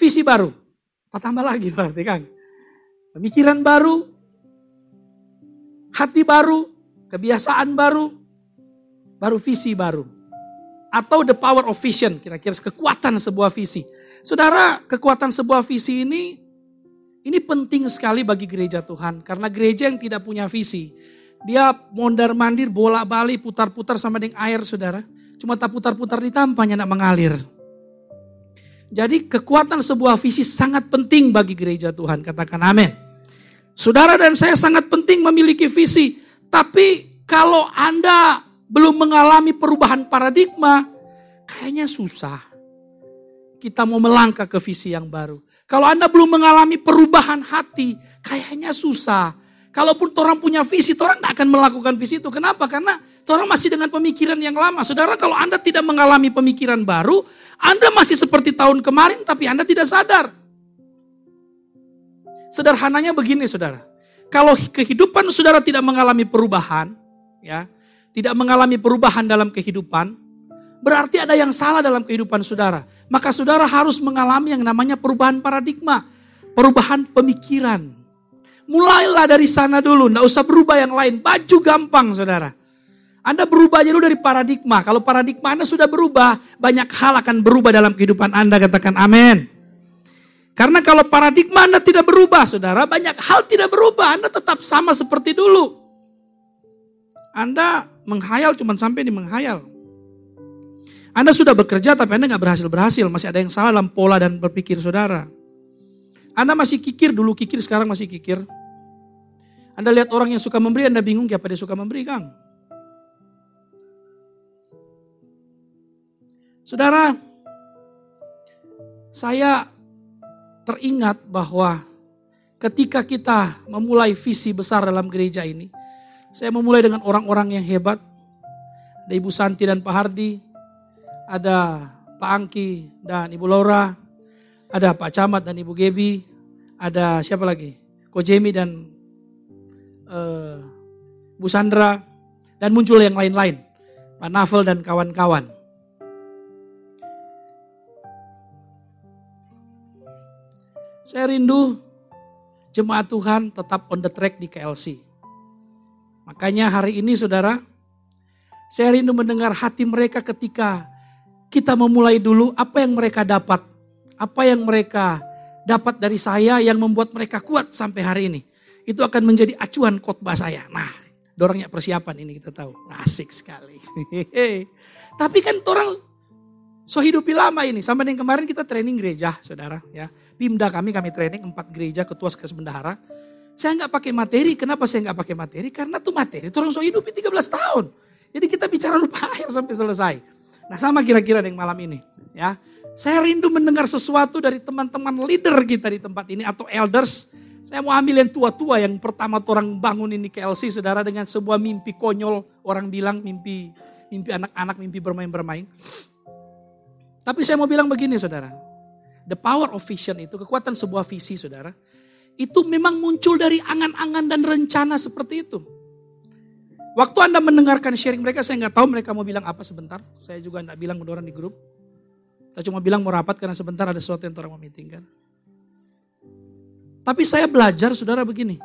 visi baru. Apa tambah lagi berarti kan? Pemikiran baru, hati baru, kebiasaan baru, baru visi baru. Atau the power of vision, kira-kira kekuatan sebuah visi. Saudara, kekuatan sebuah visi ini ini penting sekali bagi gereja Tuhan karena gereja yang tidak punya visi, dia mondar mandir bolak balik putar-putar sama dengan air saudara. Cuma tak putar-putar di tampaknya nak mengalir. Jadi kekuatan sebuah visi sangat penting bagi gereja Tuhan. Katakan amin. Saudara dan saya sangat penting memiliki visi. Tapi kalau Anda belum mengalami perubahan paradigma, kayaknya susah kita mau melangkah ke visi yang baru. Kalau Anda belum mengalami perubahan hati, kayaknya susah. Kalaupun orang punya visi, orang tidak akan melakukan visi itu. Kenapa? Karena orang masih dengan pemikiran yang lama. Saudara, kalau Anda tidak mengalami pemikiran baru, Anda masih seperti tahun kemarin, tapi Anda tidak sadar. Sederhananya begini, saudara. Kalau kehidupan saudara tidak mengalami perubahan, ya, tidak mengalami perubahan dalam kehidupan, berarti ada yang salah dalam kehidupan saudara. Maka saudara harus mengalami yang namanya perubahan paradigma, perubahan pemikiran. Mulailah dari sana dulu, tidak usah berubah yang lain. Baju gampang saudara. Anda berubah dulu dari paradigma. Kalau paradigma Anda sudah berubah, banyak hal akan berubah dalam kehidupan Anda. Katakan amin. Karena kalau paradigma Anda tidak berubah, saudara, banyak hal tidak berubah. Anda tetap sama seperti dulu. Anda menghayal cuma sampai di menghayal. Anda sudah bekerja tapi Anda nggak berhasil-berhasil. Masih ada yang salah dalam pola dan berpikir saudara. Anda masih kikir, dulu kikir, sekarang masih kikir. Anda lihat orang yang suka memberi, Anda bingung siapa dia suka memberi, Kang. Saudara, saya teringat bahwa ketika kita memulai visi besar dalam gereja ini, saya memulai dengan orang-orang yang hebat. Ada Ibu Santi dan Pak Hardi, ada Pak Angki dan Ibu Laura, ada Pak Camat dan Ibu Gebi, ada siapa lagi? Ko Jemi dan uh, Bu Sandra, dan muncul yang lain-lain. Pak Navel dan kawan-kawan. Saya rindu jemaat Tuhan tetap on the track di KLC. Makanya hari ini saudara, saya rindu mendengar hati mereka ketika kita memulai dulu apa yang mereka dapat. Apa yang mereka dapat dari saya yang membuat mereka kuat sampai hari ini. Itu akan menjadi acuan khotbah saya. Nah, dorangnya persiapan ini kita tahu. Asik sekali. Tapi kan orang so hidupi lama ini. Sampai yang kemarin kita training gereja, saudara. ya Pimda kami, kami training empat gereja, ketua sekretaris bendahara. Saya nggak pakai materi. Kenapa saya nggak pakai materi? Karena tuh materi orang so hidupi 13 tahun. Jadi kita bicara lupa akhir sampai selesai. Nah sama kira-kira dengan malam ini. ya Saya rindu mendengar sesuatu dari teman-teman leader kita di tempat ini atau elders. Saya mau ambil yang tua-tua yang pertama orang bangun ini KLC saudara dengan sebuah mimpi konyol. Orang bilang mimpi mimpi anak-anak, mimpi bermain-bermain. Tapi saya mau bilang begini saudara. The power of vision itu, kekuatan sebuah visi saudara. Itu memang muncul dari angan-angan dan rencana seperti itu. Waktu Anda mendengarkan sharing mereka, saya nggak tahu mereka mau bilang apa sebentar. Saya juga nggak bilang orang di grup. Kita cuma bilang mau rapat karena sebentar ada sesuatu yang orang mau meetingkan. Tapi saya belajar saudara begini.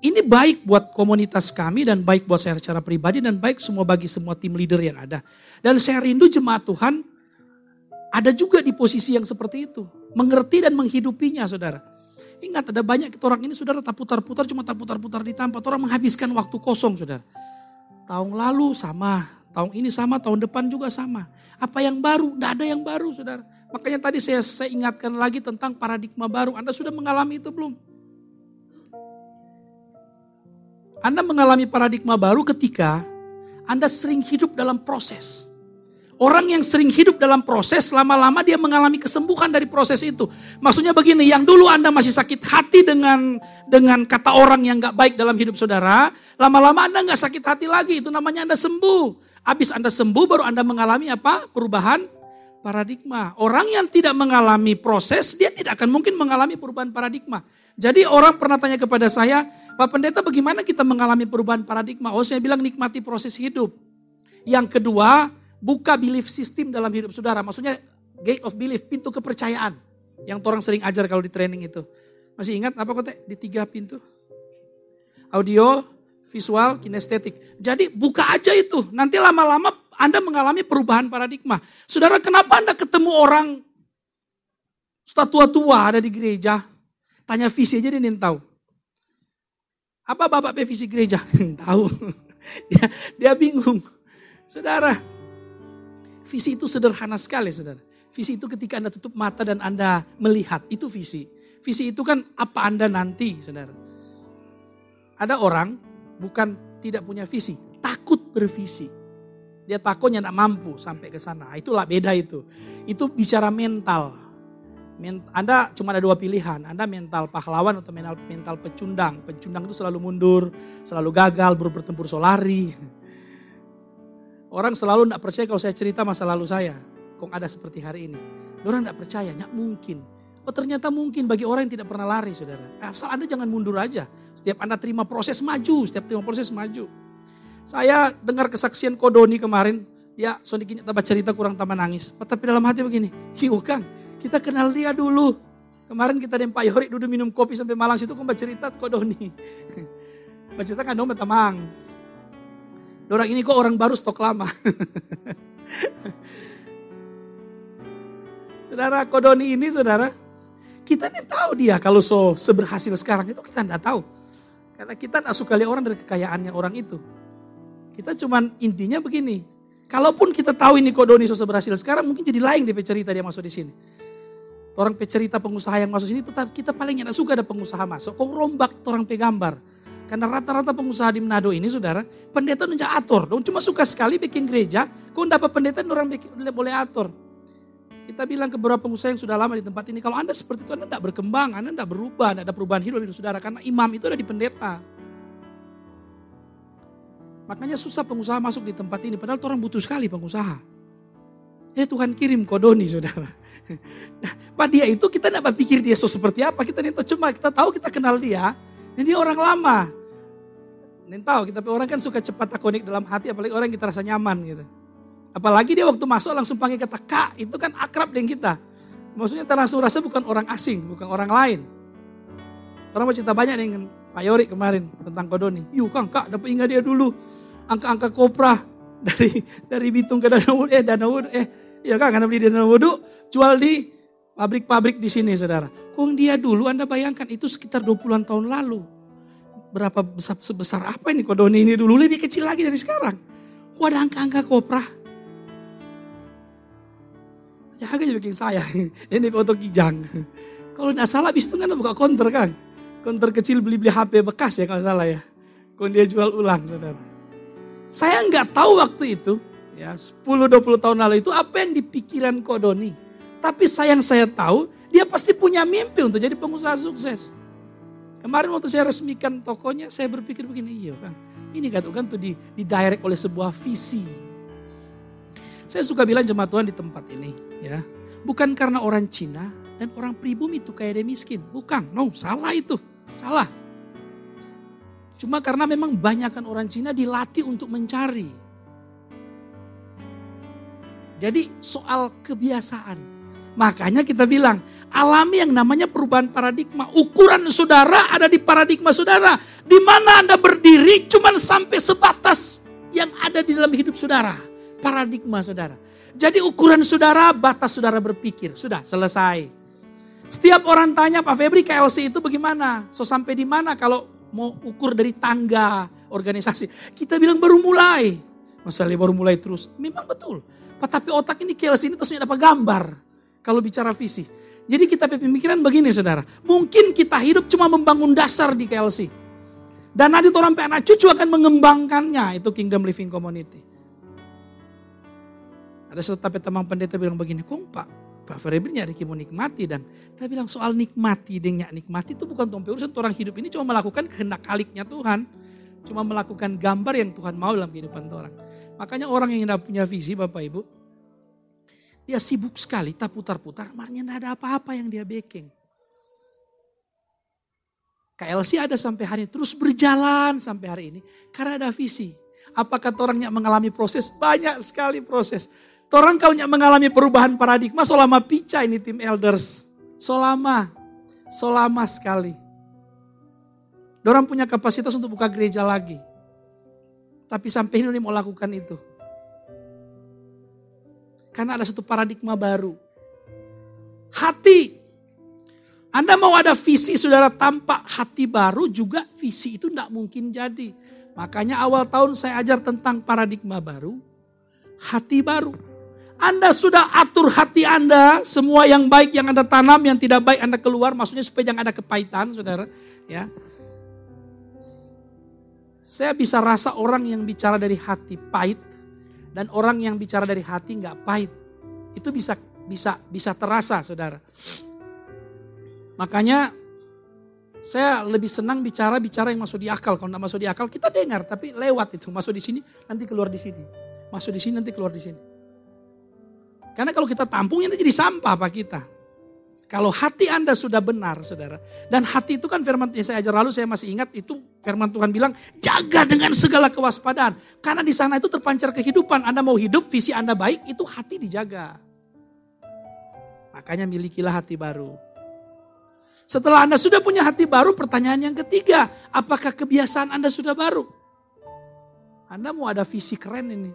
Ini baik buat komunitas kami dan baik buat saya secara pribadi dan baik semua bagi semua tim leader yang ada. Dan saya rindu jemaat Tuhan ada juga di posisi yang seperti itu. Mengerti dan menghidupinya saudara. Ingat ada banyak orang ini saudara tak putar-putar cuma tak putar-putar di tempat. Orang menghabiskan waktu kosong saudara. Tahun lalu sama, tahun ini sama, tahun depan juga sama. Apa yang baru? Tidak ada yang baru saudara. Makanya tadi saya, saya ingatkan lagi tentang paradigma baru. Anda sudah mengalami itu belum? Anda mengalami paradigma baru ketika Anda sering hidup dalam proses. Orang yang sering hidup dalam proses, lama-lama dia mengalami kesembuhan dari proses itu. Maksudnya begini, yang dulu Anda masih sakit hati dengan dengan kata orang yang gak baik dalam hidup saudara, lama-lama Anda gak sakit hati lagi, itu namanya Anda sembuh. Habis Anda sembuh, baru Anda mengalami apa? Perubahan paradigma. Orang yang tidak mengalami proses, dia tidak akan mungkin mengalami perubahan paradigma. Jadi orang pernah tanya kepada saya, Pak Pendeta bagaimana kita mengalami perubahan paradigma? Oh saya bilang nikmati proses hidup. Yang kedua, buka belief system dalam hidup saudara. Maksudnya gate of belief, pintu kepercayaan. Yang orang sering ajar kalau di training itu. Masih ingat apa kok Di tiga pintu. Audio, visual, kinestetik. Jadi buka aja itu. Nanti lama-lama Anda mengalami perubahan paradigma. Saudara, kenapa Anda ketemu orang statua tua ada di gereja? Tanya visi aja dia tahu. Apa Bapak visi gereja? tahu. dia, dia bingung. Saudara, visi itu sederhana sekali saudara. Visi itu ketika Anda tutup mata dan Anda melihat, itu visi. Visi itu kan apa Anda nanti, saudara. Ada orang bukan tidak punya visi, takut bervisi. Dia takutnya tidak mampu sampai ke sana. Itulah beda itu. Itu bicara mental. Anda cuma ada dua pilihan. Anda mental pahlawan atau mental, mental pecundang. Pecundang itu selalu mundur, selalu gagal, baru bertempur solari. Orang selalu tidak percaya kalau saya cerita masa lalu saya. Kok ada seperti hari ini. Orang tidak percaya, tidak mungkin. Oh ternyata mungkin bagi orang yang tidak pernah lari saudara. Asal Anda jangan mundur aja. Setiap Anda terima proses maju, setiap terima proses maju. Saya dengar kesaksian Kodoni kemarin, ya Sonikinya tambah cerita kurang tambah nangis. Oh, tapi dalam hati begini, hiu Kang, kita kenal dia dulu. Kemarin kita dan Pak Yori duduk minum kopi sampai Malang situ, kok cerita Kodoni. Mbak cerita kan dong tamang. Orang ini kok orang baru stok lama. saudara Kodoni ini saudara, kita ini tahu dia kalau so seberhasil sekarang itu kita tidak tahu. Karena kita tidak suka lihat orang dari kekayaannya orang itu. Kita cuman intinya begini. Kalaupun kita tahu ini Kodoni so seberhasil sekarang mungkin jadi lain dia cerita dia masuk di sini. Orang pecerita pengusaha yang masuk sini tetap kita paling tidak suka ada pengusaha masuk. Kok rombak orang pegambar. Karena rata-rata pengusaha di Manado ini saudara, pendeta nunjuk atur. Dong cuma suka sekali bikin gereja, kok dapat pendeta orang bikin, boleh atur. Kita bilang ke beberapa pengusaha yang sudah lama di tempat ini, kalau Anda seperti itu Anda tidak berkembang, Anda tidak berubah, tidak ada perubahan hidup di saudara. Karena imam itu ada di pendeta. Makanya susah pengusaha masuk di tempat ini, padahal orang butuh sekali pengusaha. Eh Tuhan kirim kodoni saudara. Nah, Pak dia itu kita tidak berpikir dia so seperti apa, kita itu cuma kita tahu kita kenal dia, dia orang lama. Dan tahu kita orang kan suka cepat takonik dalam hati apalagi orang yang kita rasa nyaman gitu. Apalagi dia waktu masuk langsung panggil kata kak, itu kan akrab dengan kita. Maksudnya langsung rasa bukan orang asing, bukan orang lain. Orang mau cerita banyak dengan Pak Yori kemarin tentang Kodoni. Yuk kang kak dapat ingat dia dulu. Angka-angka kopra dari dari Bitung ke Danau eh Danau eh ya kan karena beli di Danau Wudu jual di pabrik-pabrik di sini saudara. Kong dia dulu Anda bayangkan itu sekitar 20-an tahun lalu berapa besar sebesar apa ini kodoni ini dulu lebih kecil lagi dari sekarang. Wah ada angka-angka kopra. Ya agak bikin saya. Ini foto kijang. Kalau tidak salah bis itu kan buka konter kan. Konter kecil beli-beli HP bekas ya kalau salah ya. Kalau dia jual ulang saudara. Saya nggak tahu waktu itu ya 10-20 tahun lalu itu apa yang dipikiran Kodoni. Tapi sayang saya tahu dia pasti punya mimpi untuk jadi pengusaha sukses. Kemarin waktu saya resmikan tokonya, saya berpikir begini, iya kan, ini kan kan tuh di, di direct oleh sebuah visi. Saya suka bilang jemaat Tuhan di tempat ini, ya, bukan karena orang Cina dan orang pribumi itu kayak dia miskin, bukan, no, salah itu, salah. Cuma karena memang banyakkan orang Cina dilatih untuk mencari. Jadi soal kebiasaan, Makanya kita bilang, alami yang namanya perubahan paradigma. Ukuran saudara ada di paradigma saudara. Di mana Anda berdiri cuman sampai sebatas yang ada di dalam hidup saudara. Paradigma saudara. Jadi ukuran saudara, batas saudara berpikir. Sudah, selesai. Setiap orang tanya, Pak Febri KLC itu bagaimana? So sampai di mana kalau mau ukur dari tangga organisasi? Kita bilang baru mulai. Masalah baru mulai terus. Memang betul. Tapi otak ini KLC ini terusnya dapat gambar kalau bicara visi. Jadi kita pemikiran begini saudara. Mungkin kita hidup cuma membangun dasar di KLC. Dan nanti orang anak cucu akan mengembangkannya. Itu Kingdom Living Community. Ada satu tapi teman pendeta bilang begini. Kok pak, Pak Ferebri nyari mau nikmati. Dan kita bilang soal nikmati. Dia nikmati itu bukan tompe urusan orang hidup ini cuma melakukan kehendak kaliknya Tuhan. Cuma melakukan gambar yang Tuhan mau dalam kehidupan orang. Makanya orang yang tidak punya visi Bapak Ibu. Dia sibuk sekali, tak putar-putar, marnya tidak ada apa-apa yang dia backing. KLC ada sampai hari ini, terus berjalan sampai hari ini, karena ada visi. Apakah orangnya mengalami proses? Banyak sekali proses. Orang kalau mengalami perubahan paradigma selama pica ini tim elders. Selama, selama sekali. Dorang punya kapasitas untuk buka gereja lagi. Tapi sampai ini mau lakukan itu. Karena ada satu paradigma baru. Hati. Anda mau ada visi saudara tampak hati baru juga visi itu tidak mungkin jadi. Makanya awal tahun saya ajar tentang paradigma baru. Hati baru. Anda sudah atur hati Anda, semua yang baik yang Anda tanam, yang tidak baik Anda keluar, maksudnya supaya jangan ada kepahitan, saudara. Ya, saya bisa rasa orang yang bicara dari hati pahit dan orang yang bicara dari hati nggak pahit. Itu bisa bisa bisa terasa, saudara. Makanya saya lebih senang bicara bicara yang masuk di akal. Kalau nggak masuk di akal kita dengar, tapi lewat itu masuk di sini nanti keluar di sini, masuk di sini nanti keluar di sini. Karena kalau kita tampung nanti jadi sampah pak kita. Kalau hati Anda sudah benar, saudara. Dan hati itu kan firman yang saya ajar lalu, saya masih ingat itu firman Tuhan bilang, jaga dengan segala kewaspadaan. Karena di sana itu terpancar kehidupan. Anda mau hidup, visi Anda baik, itu hati dijaga. Makanya milikilah hati baru. Setelah Anda sudah punya hati baru, pertanyaan yang ketiga, apakah kebiasaan Anda sudah baru? Anda mau ada visi keren ini.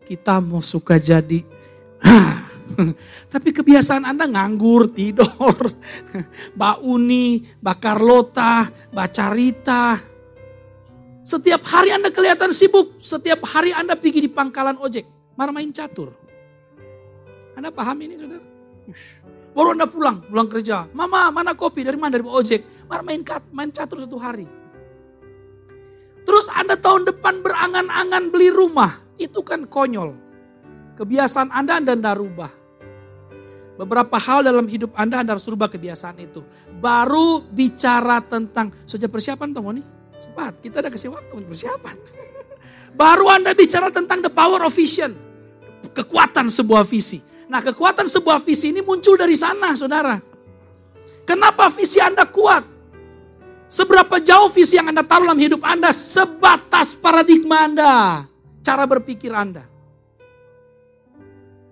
Kita mau suka jadi Tapi kebiasaan Anda nganggur, tidur, Mbak Uni, Mbak Carlota, Mbak Carita. Setiap hari Anda kelihatan sibuk, setiap hari Anda pergi di pangkalan ojek, marah main catur. Anda paham ini saudara? Baru Anda pulang, pulang kerja. Mama, mana kopi? Dari mana? Dari ojek. Marah main, main catur satu hari. Terus Anda tahun depan berangan-angan beli rumah. Itu kan konyol. Kebiasaan Anda Anda tidak rubah. Beberapa hal dalam hidup Anda Anda harus rubah kebiasaan itu. Baru bicara tentang, sudah persiapan Tomo nih? Cepat, kita ada kasih waktu untuk persiapan. Baru Anda bicara tentang the power of vision. Kekuatan sebuah visi. Nah kekuatan sebuah visi ini muncul dari sana saudara. Kenapa visi Anda kuat? Seberapa jauh visi yang Anda taruh dalam hidup Anda sebatas paradigma Anda. Cara berpikir Anda.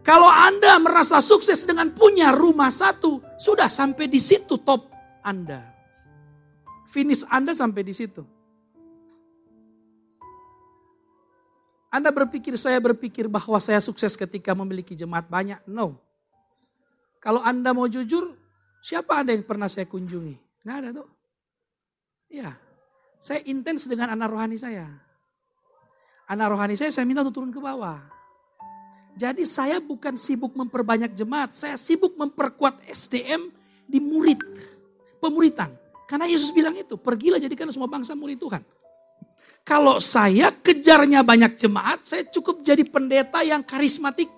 Kalau Anda merasa sukses dengan punya rumah satu, sudah sampai di situ top Anda. Finish Anda sampai di situ. Anda berpikir, saya berpikir bahwa saya sukses ketika memiliki jemaat banyak. No. Kalau Anda mau jujur, siapa Anda yang pernah saya kunjungi? Nggak ada tuh. Ya, saya intens dengan anak rohani saya. Anak rohani saya, saya minta untuk turun ke bawah. Jadi saya bukan sibuk memperbanyak jemaat, saya sibuk memperkuat SDM di murid, pemuritan. Karena Yesus bilang itu, pergilah jadikan semua bangsa murid Tuhan. Kalau saya kejarnya banyak jemaat, saya cukup jadi pendeta yang karismatik.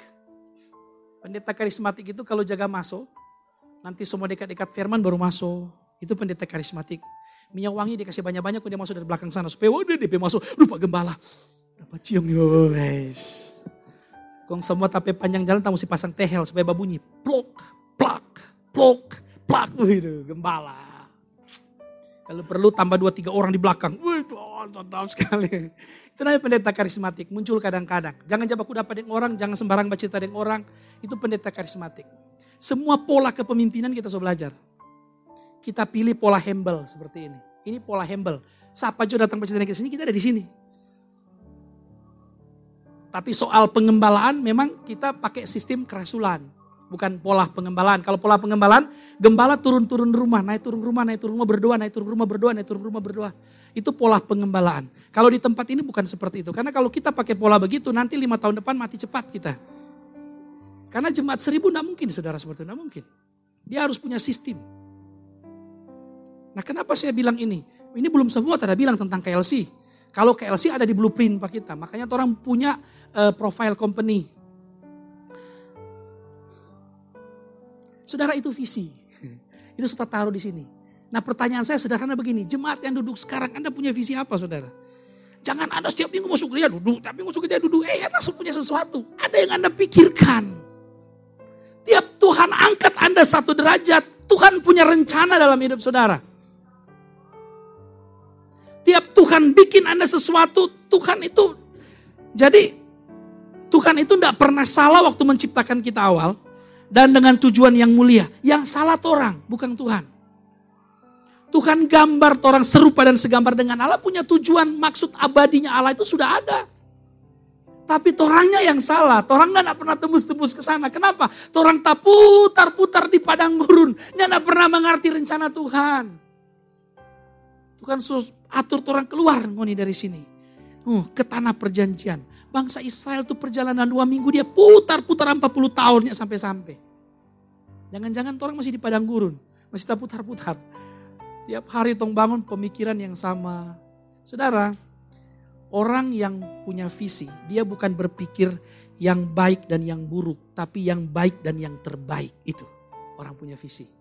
Pendeta karismatik itu kalau jaga masuk, nanti semua dekat-dekat firman baru masuk. Itu pendeta karismatik. Minyak wangi dikasih banyak-banyak, dia masuk dari belakang sana. Supaya waduh dia masuk, lupa gembala. Dapat cium, guys. Kong semua tapi panjang jalan tak mesti pasang tehel supaya babunyi. Plok, plak, plok, plak. Wih, gembala. Kalau perlu tambah dua tiga orang di belakang. Wih, sedap sekali. Itu namanya pendeta karismatik. Muncul kadang-kadang. Jangan jawab aku dapat dengan orang, jangan sembarang baca dengan orang. Itu pendeta karismatik. Semua pola kepemimpinan kita sudah belajar. Kita pilih pola humble seperti ini. Ini pola humble. Siapa juga datang baca kita sini, kita ada di sini. Tapi soal pengembalaan memang kita pakai sistem kerasulan. Bukan pola pengembalaan. Kalau pola pengembalaan, gembala turun-turun rumah, naik turun rumah, naik turun rumah berdoa, naik turun rumah berdoa, naik turun rumah berdoa. Itu pola pengembalaan. Kalau di tempat ini bukan seperti itu. Karena kalau kita pakai pola begitu, nanti lima tahun depan mati cepat kita. Karena jemaat seribu tidak mungkin, saudara seperti itu, tidak mungkin. Dia harus punya sistem. Nah kenapa saya bilang ini? Ini belum semua tadi bilang tentang KLC. Kalau KLC ada di blueprint Pak kita. Makanya orang punya uh, profile company. Saudara itu visi. Itu sudah taruh di sini. Nah pertanyaan saya sederhana begini. Jemaat yang duduk sekarang Anda punya visi apa saudara? Jangan Anda setiap minggu masuk gereja duduk. Tapi masuk gereja duduk. Eh Anda punya sesuatu. Ada yang Anda pikirkan. Tiap Tuhan angkat Anda satu derajat. Tuhan punya rencana dalam hidup saudara. Tuhan bikin Anda sesuatu, Tuhan itu jadi Tuhan itu tidak pernah salah waktu menciptakan kita awal. dan dengan tujuan yang mulia. Yang salah orang, bukan Tuhan. Tuhan gambar orang serupa dan segambar dengan Allah punya tujuan maksud abadinya Allah itu sudah ada. Tapi torangnya yang salah. Torang tidak pernah tembus-tembus ke sana. Kenapa? Torang tak putar-putar di padang gurun. Tidak pernah mengerti rencana Tuhan. Tuhan atur orang keluar ngoni dari sini. Uh, ke tanah perjanjian. Bangsa Israel itu perjalanan dua minggu dia putar-putar 40 tahunnya sampai-sampai. Jangan-jangan orang masih di padang gurun. Masih tak putar-putar. Tiap hari tong bangun pemikiran yang sama. Saudara, orang yang punya visi, dia bukan berpikir yang baik dan yang buruk, tapi yang baik dan yang terbaik. Itu orang punya visi.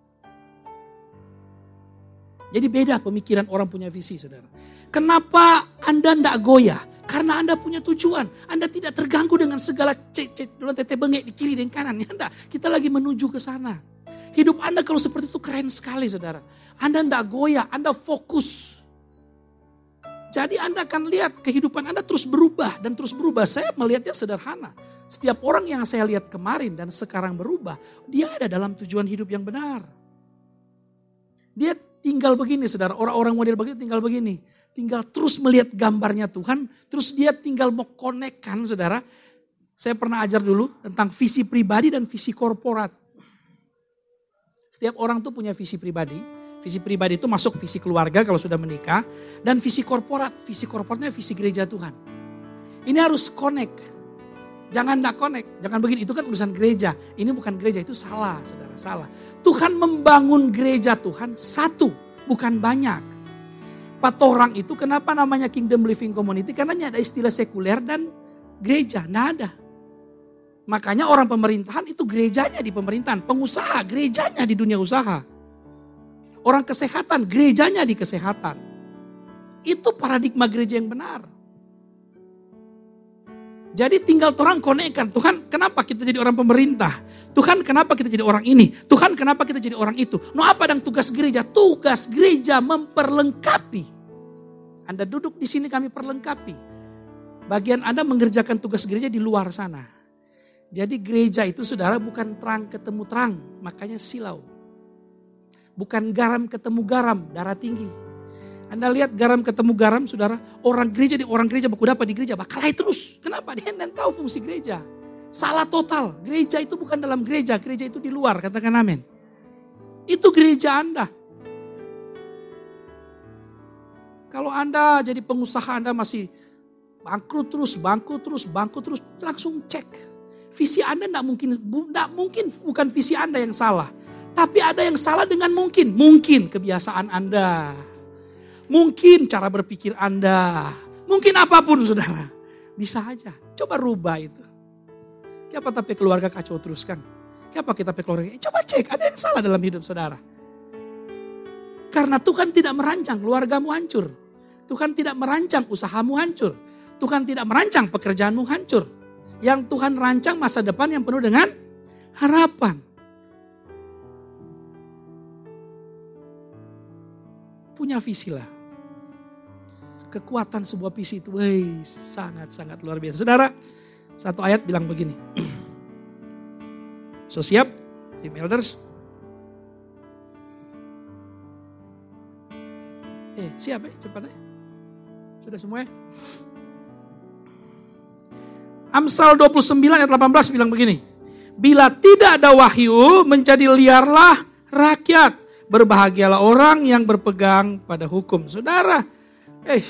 Jadi beda pemikiran orang punya visi, saudara. Kenapa Anda tidak goyah? Karena Anda punya tujuan. Anda tidak terganggu dengan segala tete bengek di kiri dan kanan. Ya, kita lagi menuju ke sana. Hidup Anda kalau seperti itu keren sekali saudara. Anda tidak goyah, Anda fokus. Jadi Anda akan lihat kehidupan Anda terus berubah dan terus berubah. Saya melihatnya sederhana. Setiap orang yang saya lihat kemarin dan sekarang berubah, dia ada dalam tujuan hidup yang benar. Dia tinggal begini saudara, orang-orang model begini tinggal begini. Tinggal terus melihat gambarnya Tuhan, terus dia tinggal mau konekkan saudara. Saya pernah ajar dulu tentang visi pribadi dan visi korporat. Setiap orang tuh punya visi pribadi. Visi pribadi itu masuk visi keluarga kalau sudah menikah. Dan visi korporat. Visi korporatnya visi gereja Tuhan. Ini harus connect. Jangan tidak connect. Jangan begini, itu kan urusan gereja. Ini bukan gereja, itu salah saudara, salah. Tuhan membangun gereja Tuhan satu, bukan banyak. Empat orang itu kenapa namanya Kingdom Living Community? Karena ada istilah sekuler dan gereja, tidak ada. Makanya orang pemerintahan itu gerejanya di pemerintahan, pengusaha gerejanya di dunia usaha. Orang kesehatan gerejanya di kesehatan. Itu paradigma gereja yang benar. Jadi tinggal orang konekkan, Tuhan kenapa kita jadi orang pemerintah? Tuhan kenapa kita jadi orang ini? Tuhan kenapa kita jadi orang itu? No apa dan tugas gereja? Tugas gereja memperlengkapi. Anda duduk di sini kami perlengkapi. Bagian Anda mengerjakan tugas gereja di luar sana. Jadi gereja itu saudara bukan terang ketemu terang, makanya silau. Bukan garam ketemu garam, darah tinggi. Anda lihat garam ketemu garam, saudara. Orang gereja di orang gereja baku dapat di gereja, bakal terus. Kenapa? Dia tidak tahu fungsi gereja. Salah total. Gereja itu bukan dalam gereja, gereja itu di luar. Katakan amin. Itu gereja Anda. Kalau Anda jadi pengusaha Anda masih bangkrut terus, bangkrut terus, bangkrut terus, langsung cek Visi Anda tidak mungkin, tidak mungkin bukan visi Anda yang salah. Tapi ada yang salah dengan mungkin. Mungkin kebiasaan Anda. Mungkin cara berpikir Anda. Mungkin apa pun saudara. Bisa aja. Coba rubah itu. Kenapa tapi keluarga kacau terus kan? Kenapa kita keluarga? Coba cek ada yang salah dalam hidup saudara. Karena Tuhan tidak merancang keluargamu hancur. Tuhan tidak merancang usahamu hancur. Tuhan tidak merancang pekerjaanmu hancur yang Tuhan rancang masa depan yang penuh dengan harapan. Punya visi lah. Kekuatan sebuah visi itu sangat-sangat luar biasa. Saudara, satu ayat bilang begini. So siap, tim elders. Eh, siap ya, cepat ya. Sudah semua ya? Amsal 29 ayat 18 bilang begini. Bila tidak ada wahyu, menjadi liarlah rakyat. Berbahagialah orang yang berpegang pada hukum. Saudara, eh,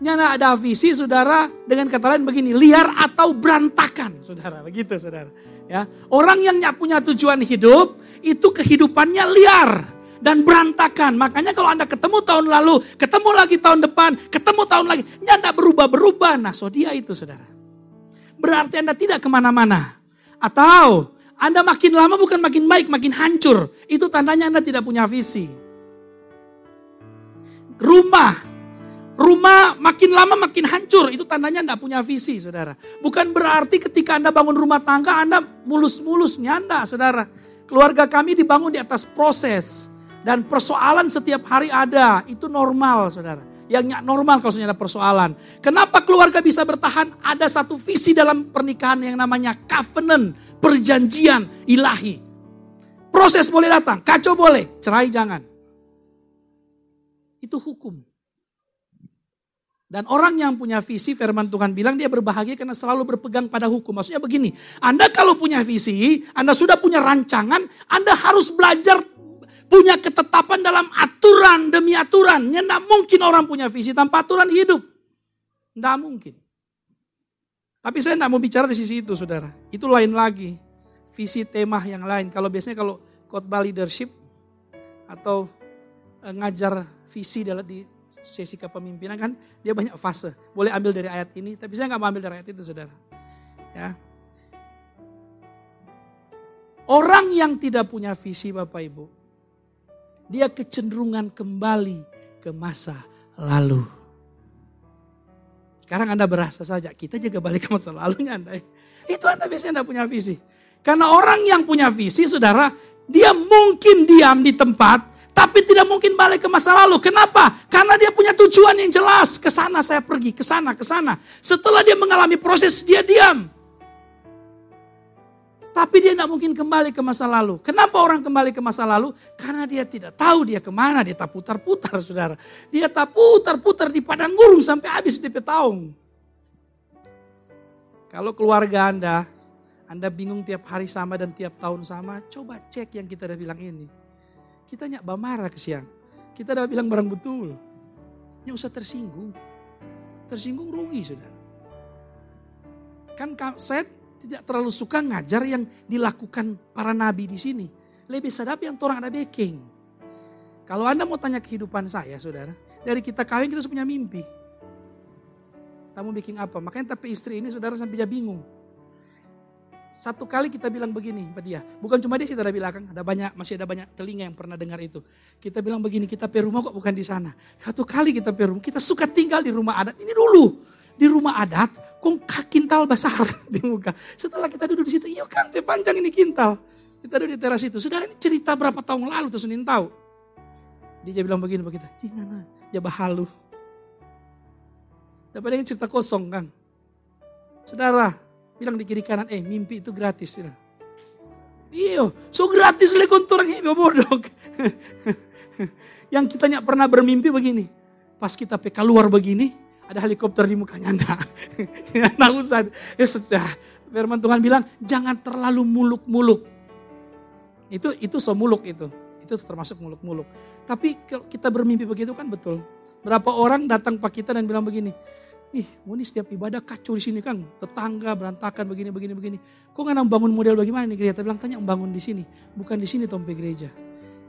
nyana ada visi saudara dengan kata lain begini, liar atau berantakan. Saudara, begitu saudara. Ya, orang yang punya tujuan hidup, itu kehidupannya liar dan berantakan. Makanya kalau Anda ketemu tahun lalu, ketemu lagi tahun depan, ketemu tahun lagi, nyanda berubah-berubah. Nah, so dia itu saudara berarti Anda tidak ke mana-mana. Atau Anda makin lama bukan makin baik, makin hancur. Itu tandanya Anda tidak punya visi. Rumah, rumah makin lama makin hancur. Itu tandanya Anda punya visi, saudara. Bukan berarti ketika Anda bangun rumah tangga, Anda mulus-mulus nyanda, saudara. Keluarga kami dibangun di atas proses. Dan persoalan setiap hari ada, itu normal, saudara yang normal kalau ada persoalan. Kenapa keluarga bisa bertahan? Ada satu visi dalam pernikahan yang namanya covenant, perjanjian ilahi. Proses boleh datang, kacau boleh, cerai jangan. Itu hukum. Dan orang yang punya visi, firman Tuhan bilang dia berbahagia karena selalu berpegang pada hukum. Maksudnya begini, Anda kalau punya visi, Anda sudah punya rancangan, Anda harus belajar punya ketetapan dalam aturan demi aturan. Ya, tidak mungkin orang punya visi tanpa aturan hidup. Tidak mungkin. Tapi saya tidak mau bicara di sisi itu, saudara. Itu lain lagi. Visi tema yang lain. Kalau biasanya kalau khotbah leadership atau eh, ngajar visi di sesi kepemimpinan kan dia banyak fase. Boleh ambil dari ayat ini, tapi saya nggak mau ambil dari ayat itu, saudara. Ya. Orang yang tidak punya visi, Bapak Ibu, dia kecenderungan kembali ke masa lalu. Sekarang Anda berasa saja, kita juga balik ke masa lalunya Anda. Itu Anda biasanya tidak punya visi. Karena orang yang punya visi, saudara, dia mungkin diam di tempat, tapi tidak mungkin balik ke masa lalu. Kenapa? Karena dia punya tujuan yang jelas. Ke sana saya pergi, ke sana, ke sana. Setelah dia mengalami proses, dia diam. Tapi dia tidak mungkin kembali ke masa lalu. Kenapa orang kembali ke masa lalu? Karena dia tidak tahu dia ke mana, dia tak putar-putar saudara. Dia tak putar-putar di padang gurung sampai habis di petang. Kalau keluarga Anda anda bingung tiap hari sama dan tiap tahun sama, coba cek yang kita udah bilang ini. Kita nyak marah ke siang. Kita udah bilang barang betul. Nyak usah tersinggung. Tersinggung rugi saudara. Kan saya tidak terlalu suka ngajar yang dilakukan para nabi di sini. Lebih sadap yang orang ada baking. Kalau Anda mau tanya kehidupan saya saudara, dari kita kawin kita punya mimpi. Kamu bikin apa? Makanya tapi istri ini saudara sampai dia bingung satu kali kita bilang begini pada dia. Bukan cuma dia kita ada bilang, ada banyak masih ada banyak telinga yang pernah dengar itu. Kita bilang begini, kita per rumah kok bukan di sana. Satu kali kita per rumah, kita suka tinggal di rumah adat. Ini dulu di rumah adat, kok kintal besar di muka. Setelah kita duduk di situ, iya kan, panjang ini kintal. Kita duduk di teras itu. Sudah ini cerita berapa tahun lalu tuh Senin tahu. Dia bilang begini begitu, gimana? Ya bahalu. Dapat cerita kosong kan. Saudara, Bilang di kiri kanan, eh mimpi itu gratis. Ya. Iyo, so gratis le kontor yang bodoh. yang kita nyak pernah bermimpi begini. Pas kita PK luar begini, ada helikopter di mukanya. Nah, nah usah. Ya sudah. Firman Tuhan bilang, jangan terlalu muluk-muluk. Itu itu so muluk itu. Itu termasuk muluk-muluk. Tapi kalau kita bermimpi begitu kan betul. Berapa orang datang pak kita dan bilang begini, Ih, ini setiap ibadah kacau di sini Kang. Tetangga berantakan begini, begini, begini. Kok nggak bangun model bagaimana nih gereja? Kita bilang tanya bangun di sini. Bukan di sini tompe gereja.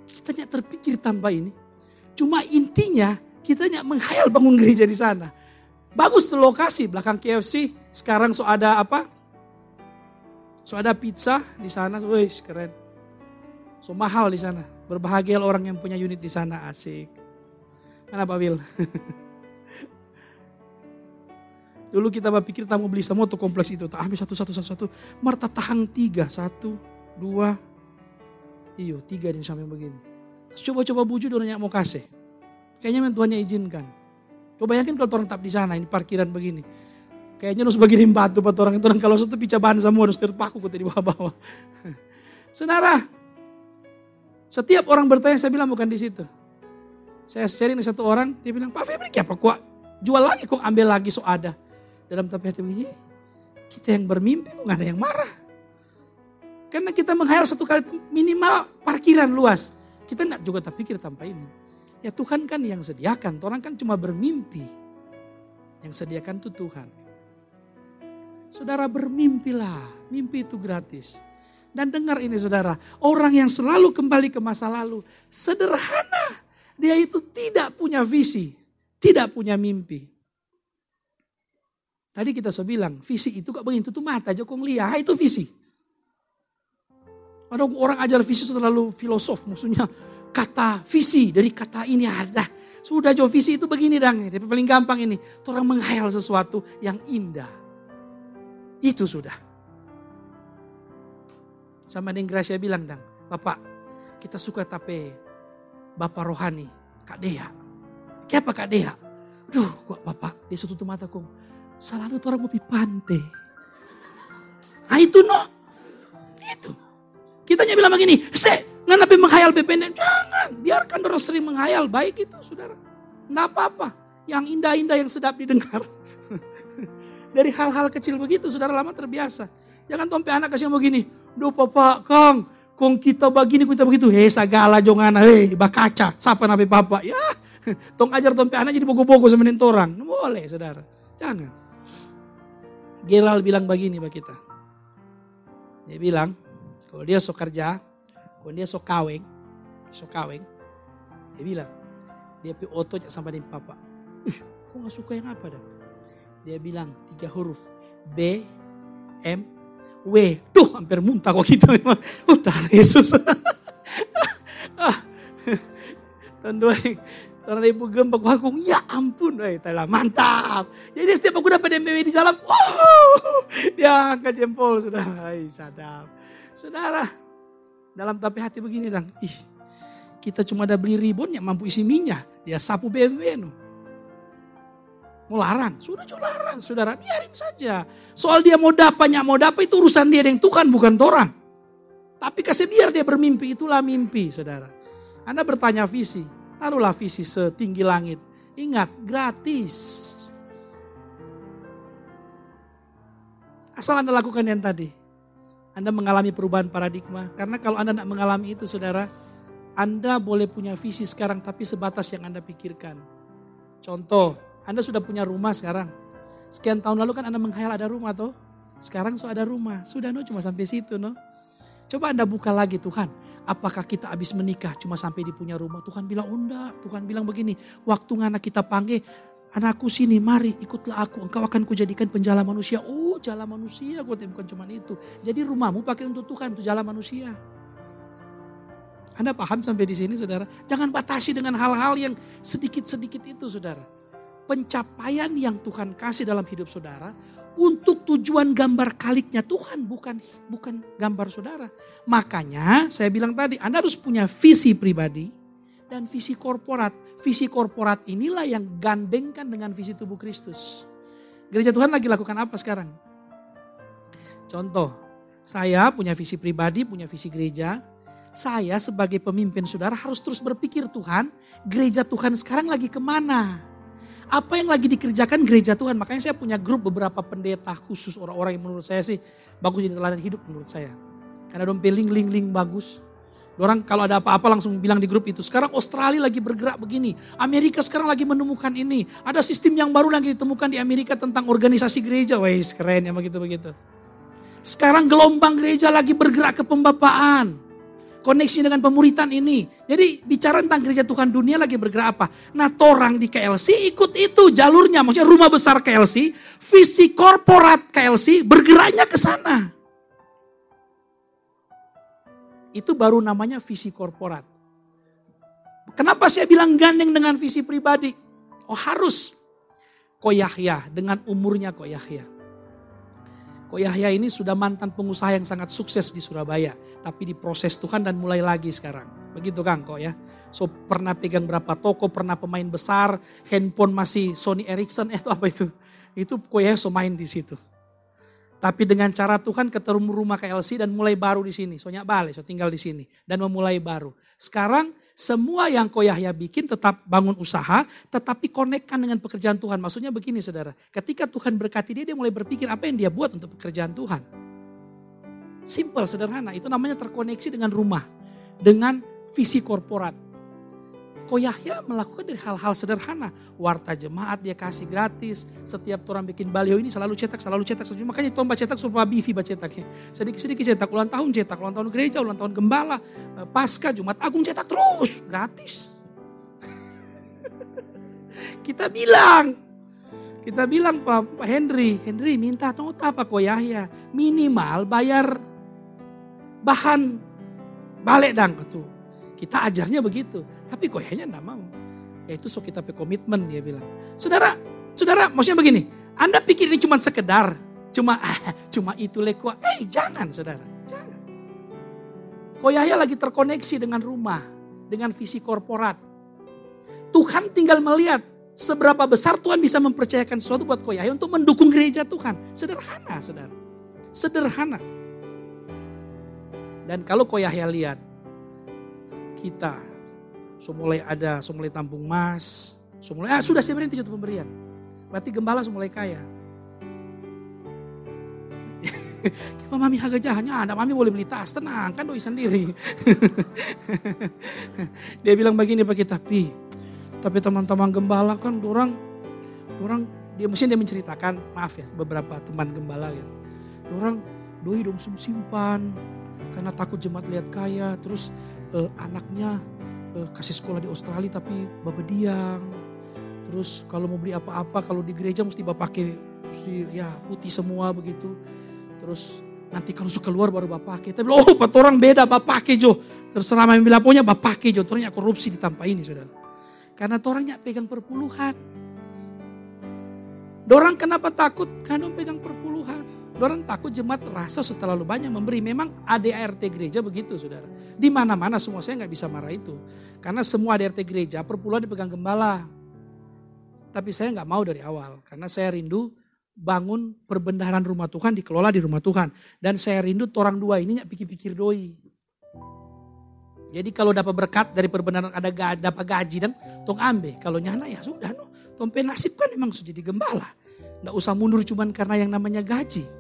Kita nyak terpikir tanpa ini. Cuma intinya kita nyak menghayal bangun gereja di sana. Bagus tuh lokasi belakang KFC. Sekarang so ada apa? So ada pizza di sana. Wih keren. So mahal di sana. Berbahagia orang yang punya unit di sana. Asik. Mana Pak Wil? Dulu kita berpikir kita mau beli semua tuh kompleks itu. Tak ambil satu, satu, satu, satu. Marta tahang tiga. Satu, dua. Iyo, tiga yang sampai begini. Coba-coba bujuk orang yang mau kasih. Kayaknya Tuhannya izinkan. Coba yakin kalau orang tetap di sana, ini parkiran begini. Kayaknya harus begini batu buat orang itu. Orang kalau satu pica bahan semua harus terpaku di bawah-bawah. Saudara, setiap orang bertanya saya bilang bukan di situ. Saya sharing satu orang, dia bilang, Pak Febri apa kok jual lagi kok ambil lagi so ada dalam tapi hati begini, kita yang bermimpi nggak ada yang marah. Karena kita menghayal satu kali minimal parkiran luas. Kita tidak juga tak pikir tanpa ini. Ya Tuhan kan yang sediakan, orang kan cuma bermimpi. Yang sediakan itu Tuhan. Saudara bermimpilah, mimpi itu gratis. Dan dengar ini saudara, orang yang selalu kembali ke masa lalu, sederhana. Dia itu tidak punya visi, tidak punya mimpi. Tadi kita sudah bilang, visi itu kok begini, tutup mata Jokong lihat, itu visi. Ada orang ajar visi terlalu filosof, maksudnya kata visi dari kata ini ada. Sudah jauh visi itu begini dang, tapi paling gampang ini. Orang menghayal sesuatu yang indah. Itu sudah. Sama dengan Gracia bilang dang, Bapak kita suka tapi Bapak rohani, Kak Dea. Kenapa Kak Dea? Duh, kok Bapak, dia tutup mata kong Selalu orang mau pantai. Ah itu no. Itu. Kita hanya bilang begini, se, nabi menghayal BPN. Jangan, biarkan orang sering menghayal. Baik itu saudara. Nggak apa-apa. Yang indah-indah yang sedap didengar. Dari hal-hal kecil begitu saudara lama terbiasa. Jangan tompe anak kasih begini. Duh papa, Kang, kong kita begini, kita begitu. Hei segala jongana, hei bakaca. Siapa nabi papa? Ya, tong ajar tompe anak jadi bogo-bogo sama orang. Boleh saudara. Jangan. Geral bilang begini bagi kita. Dia bilang, kalau dia sok kerja, kalau dia sok kaweng, sok kaweng, dia bilang, dia pi oto sama dengan papa. Ih, kok gak suka yang apa dah? Dia bilang tiga huruf, B, M, W. Tuh, hampir muntah kok gitu. Udah, Yesus. ah, Karena ibu gembok bakung, ya ampun, eh, telah mantap. Jadi setiap aku dapat DMW di jalan, wow, dia angkat jempol, sudah Hai, sadap. Saudara, dalam tapi hati begini dan, ih, kita cuma ada beli ribon yang mampu isi minyak, dia sapu BMW nu. Mau larang, sudah jual larang, saudara, biarin saja. Soal dia mau dapatnya mau dapat itu urusan dia yang tuhan bukan orang. Tapi kasih biar dia bermimpi, itulah mimpi, saudara. Anda bertanya visi, taruhlah visi setinggi langit. Ingat, gratis. Asal Anda lakukan yang tadi. Anda mengalami perubahan paradigma. Karena kalau Anda tidak mengalami itu saudara, Anda boleh punya visi sekarang tapi sebatas yang Anda pikirkan. Contoh, Anda sudah punya rumah sekarang. Sekian tahun lalu kan Anda menghayal ada rumah tuh. Sekarang so ada rumah. Sudah no cuma sampai situ no. Coba Anda buka lagi Tuhan. Apakah kita habis menikah cuma sampai di punya rumah? Tuhan bilang, enggak. Tuhan bilang begini, waktu anak kita panggil, Anakku sini, mari ikutlah aku. Engkau akan kujadikan penjala manusia. Oh, jala manusia, gue bukan cuma itu. Jadi rumahmu pakai untuk Tuhan, untuk jala manusia. Anda paham sampai di sini, saudara? Jangan batasi dengan hal-hal yang sedikit-sedikit itu, saudara. Pencapaian yang Tuhan kasih dalam hidup saudara untuk tujuan gambar kaliknya Tuhan, bukan bukan gambar saudara. Makanya saya bilang tadi, Anda harus punya visi pribadi dan visi korporat visi korporat inilah yang gandengkan dengan visi tubuh Kristus. Gereja Tuhan lagi lakukan apa sekarang? Contoh, saya punya visi pribadi, punya visi gereja. Saya sebagai pemimpin saudara harus terus berpikir Tuhan, gereja Tuhan sekarang lagi ke mana? Apa yang lagi dikerjakan gereja Tuhan? Makanya saya punya grup beberapa pendeta khusus orang-orang yang menurut saya sih bagus jadi teladan hidup menurut saya. Karena dompet link-link bagus. Orang kalau ada apa-apa langsung bilang di grup itu. Sekarang Australia lagi bergerak begini. Amerika sekarang lagi menemukan ini. Ada sistem yang baru lagi ditemukan di Amerika tentang organisasi gereja. Wah keren ya begitu-begitu. Sekarang gelombang gereja lagi bergerak ke pembapaan. Koneksi dengan pemuritan ini. Jadi bicara tentang gereja Tuhan dunia lagi bergerak apa? Nah torang di KLC ikut itu jalurnya. Maksudnya rumah besar KLC, visi korporat KLC bergeraknya ke sana. Itu baru namanya visi korporat. Kenapa saya bilang gandeng dengan visi pribadi? Oh harus. Ko Yahya dengan umurnya Ko Yahya. Ko Yahya ini sudah mantan pengusaha yang sangat sukses di Surabaya. Tapi diproses Tuhan dan mulai lagi sekarang. Begitu Kang kok ya. So pernah pegang berapa toko, pernah pemain besar, handphone masih Sony Ericsson, eh itu apa itu? Itu Ko Yahya so main di situ. Tapi dengan cara Tuhan ketemu rumah KLC dan mulai baru di sini. Soalnya balik, so tinggal di sini. Dan memulai baru. Sekarang semua yang Ko Yahya bikin tetap bangun usaha, tetapi konekkan dengan pekerjaan Tuhan. Maksudnya begini saudara, ketika Tuhan berkati dia, dia mulai berpikir apa yang dia buat untuk pekerjaan Tuhan. Simple, sederhana. Itu namanya terkoneksi dengan rumah. Dengan visi korporat. Ko Yahya melakukan dari hal-hal sederhana. Warta jemaat dia kasih gratis. Setiap orang bikin baliho ini selalu cetak, selalu cetak. Makanya tomba cetak supaya bivi baca cetak. Sedikit-sedikit cetak, ulang tahun cetak, ulang tahun gereja, ulang tahun gembala, eh, pasca, Jumat Agung cetak terus. Gratis. kita bilang, kita bilang Pak, Henry, Henry minta nota apa Ko Yahya? Minimal bayar bahan balik dang tuh. Kita ajarnya begitu. Tapi kok kayaknya enggak mau. Ya itu so kita komitmen dia bilang. Saudara, saudara maksudnya begini. Anda pikir ini cuma sekedar. Cuma cuma itu leko. Eh jangan saudara. Jangan. Koyahya lagi terkoneksi dengan rumah. Dengan visi korporat. Tuhan tinggal melihat seberapa besar Tuhan bisa mempercayakan sesuatu buat Koyahya untuk mendukung gereja Tuhan. Sederhana saudara. Sederhana. Dan kalau Koyahya lihat kita. So mulai ada, so mulai tampung mas, so mulai, ah sudah saya berhenti itu pemberian. Berarti gembala so mulai kaya. Kalau mami harga jahannya ada, mami boleh beli tas, tenang kan doi sendiri. Dia bilang begini pak kita, pi, tapi teman-teman gembala kan orang, orang dia mesti dia menceritakan, maaf ya beberapa teman gembala ya. Orang doi dong simpan karena takut jemaat lihat kaya, terus uh, anaknya uh, kasih sekolah di Australia tapi bapak diam. Terus kalau mau beli apa-apa kalau di gereja mesti bapak pakai mesti ya putih semua begitu. Terus nanti kalau suka keluar baru bapak pakai. Tapi oh pak orang beda bapak pakai jo. Terserah mami bilang punya bapak pakai jo. Torangnya korupsi ditampa ini saudara. Karena torangnya pegang perpuluhan. Dorang kenapa takut? Karena pegang perpuluhan. Orang takut jemaat rasa terlalu banyak memberi. Memang ADART gereja begitu saudara. Di mana-mana semua saya nggak bisa marah itu. Karena semua ADART gereja perpuluhan dipegang gembala. Tapi saya nggak mau dari awal. Karena saya rindu bangun perbendaharaan rumah Tuhan dikelola di rumah Tuhan. Dan saya rindu orang dua ini nggak pikir-pikir doi. Jadi kalau dapat berkat dari perbendaharaan ada dapat gaji dan tong ambil. Kalau nyana ya sudah no. Tong nasib kan memang sudah jadi gembala. Nggak usah mundur cuman karena yang namanya gaji.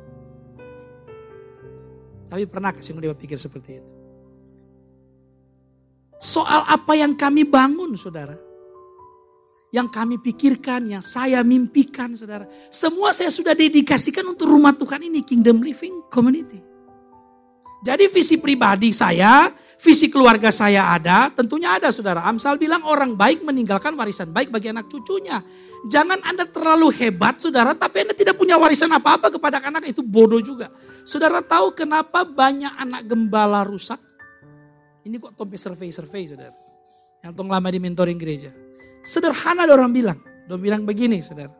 Tapi pernah kasih dia pikir seperti itu? Soal apa yang kami bangun saudara. Yang kami pikirkan, yang saya mimpikan saudara. Semua saya sudah dedikasikan untuk rumah Tuhan ini, Kingdom Living Community. Jadi visi pribadi saya, visi keluarga saya ada, tentunya ada saudara. Amsal bilang orang baik meninggalkan warisan baik bagi anak cucunya. Jangan Anda terlalu hebat saudara, tapi Anda tidak punya warisan apa-apa kepada anak itu bodoh juga. Saudara tahu kenapa banyak anak gembala rusak? Ini kok tompe survei-survei saudara. Yang tong lama di mentoring gereja. Sederhana orang bilang. Orang bilang begini saudara.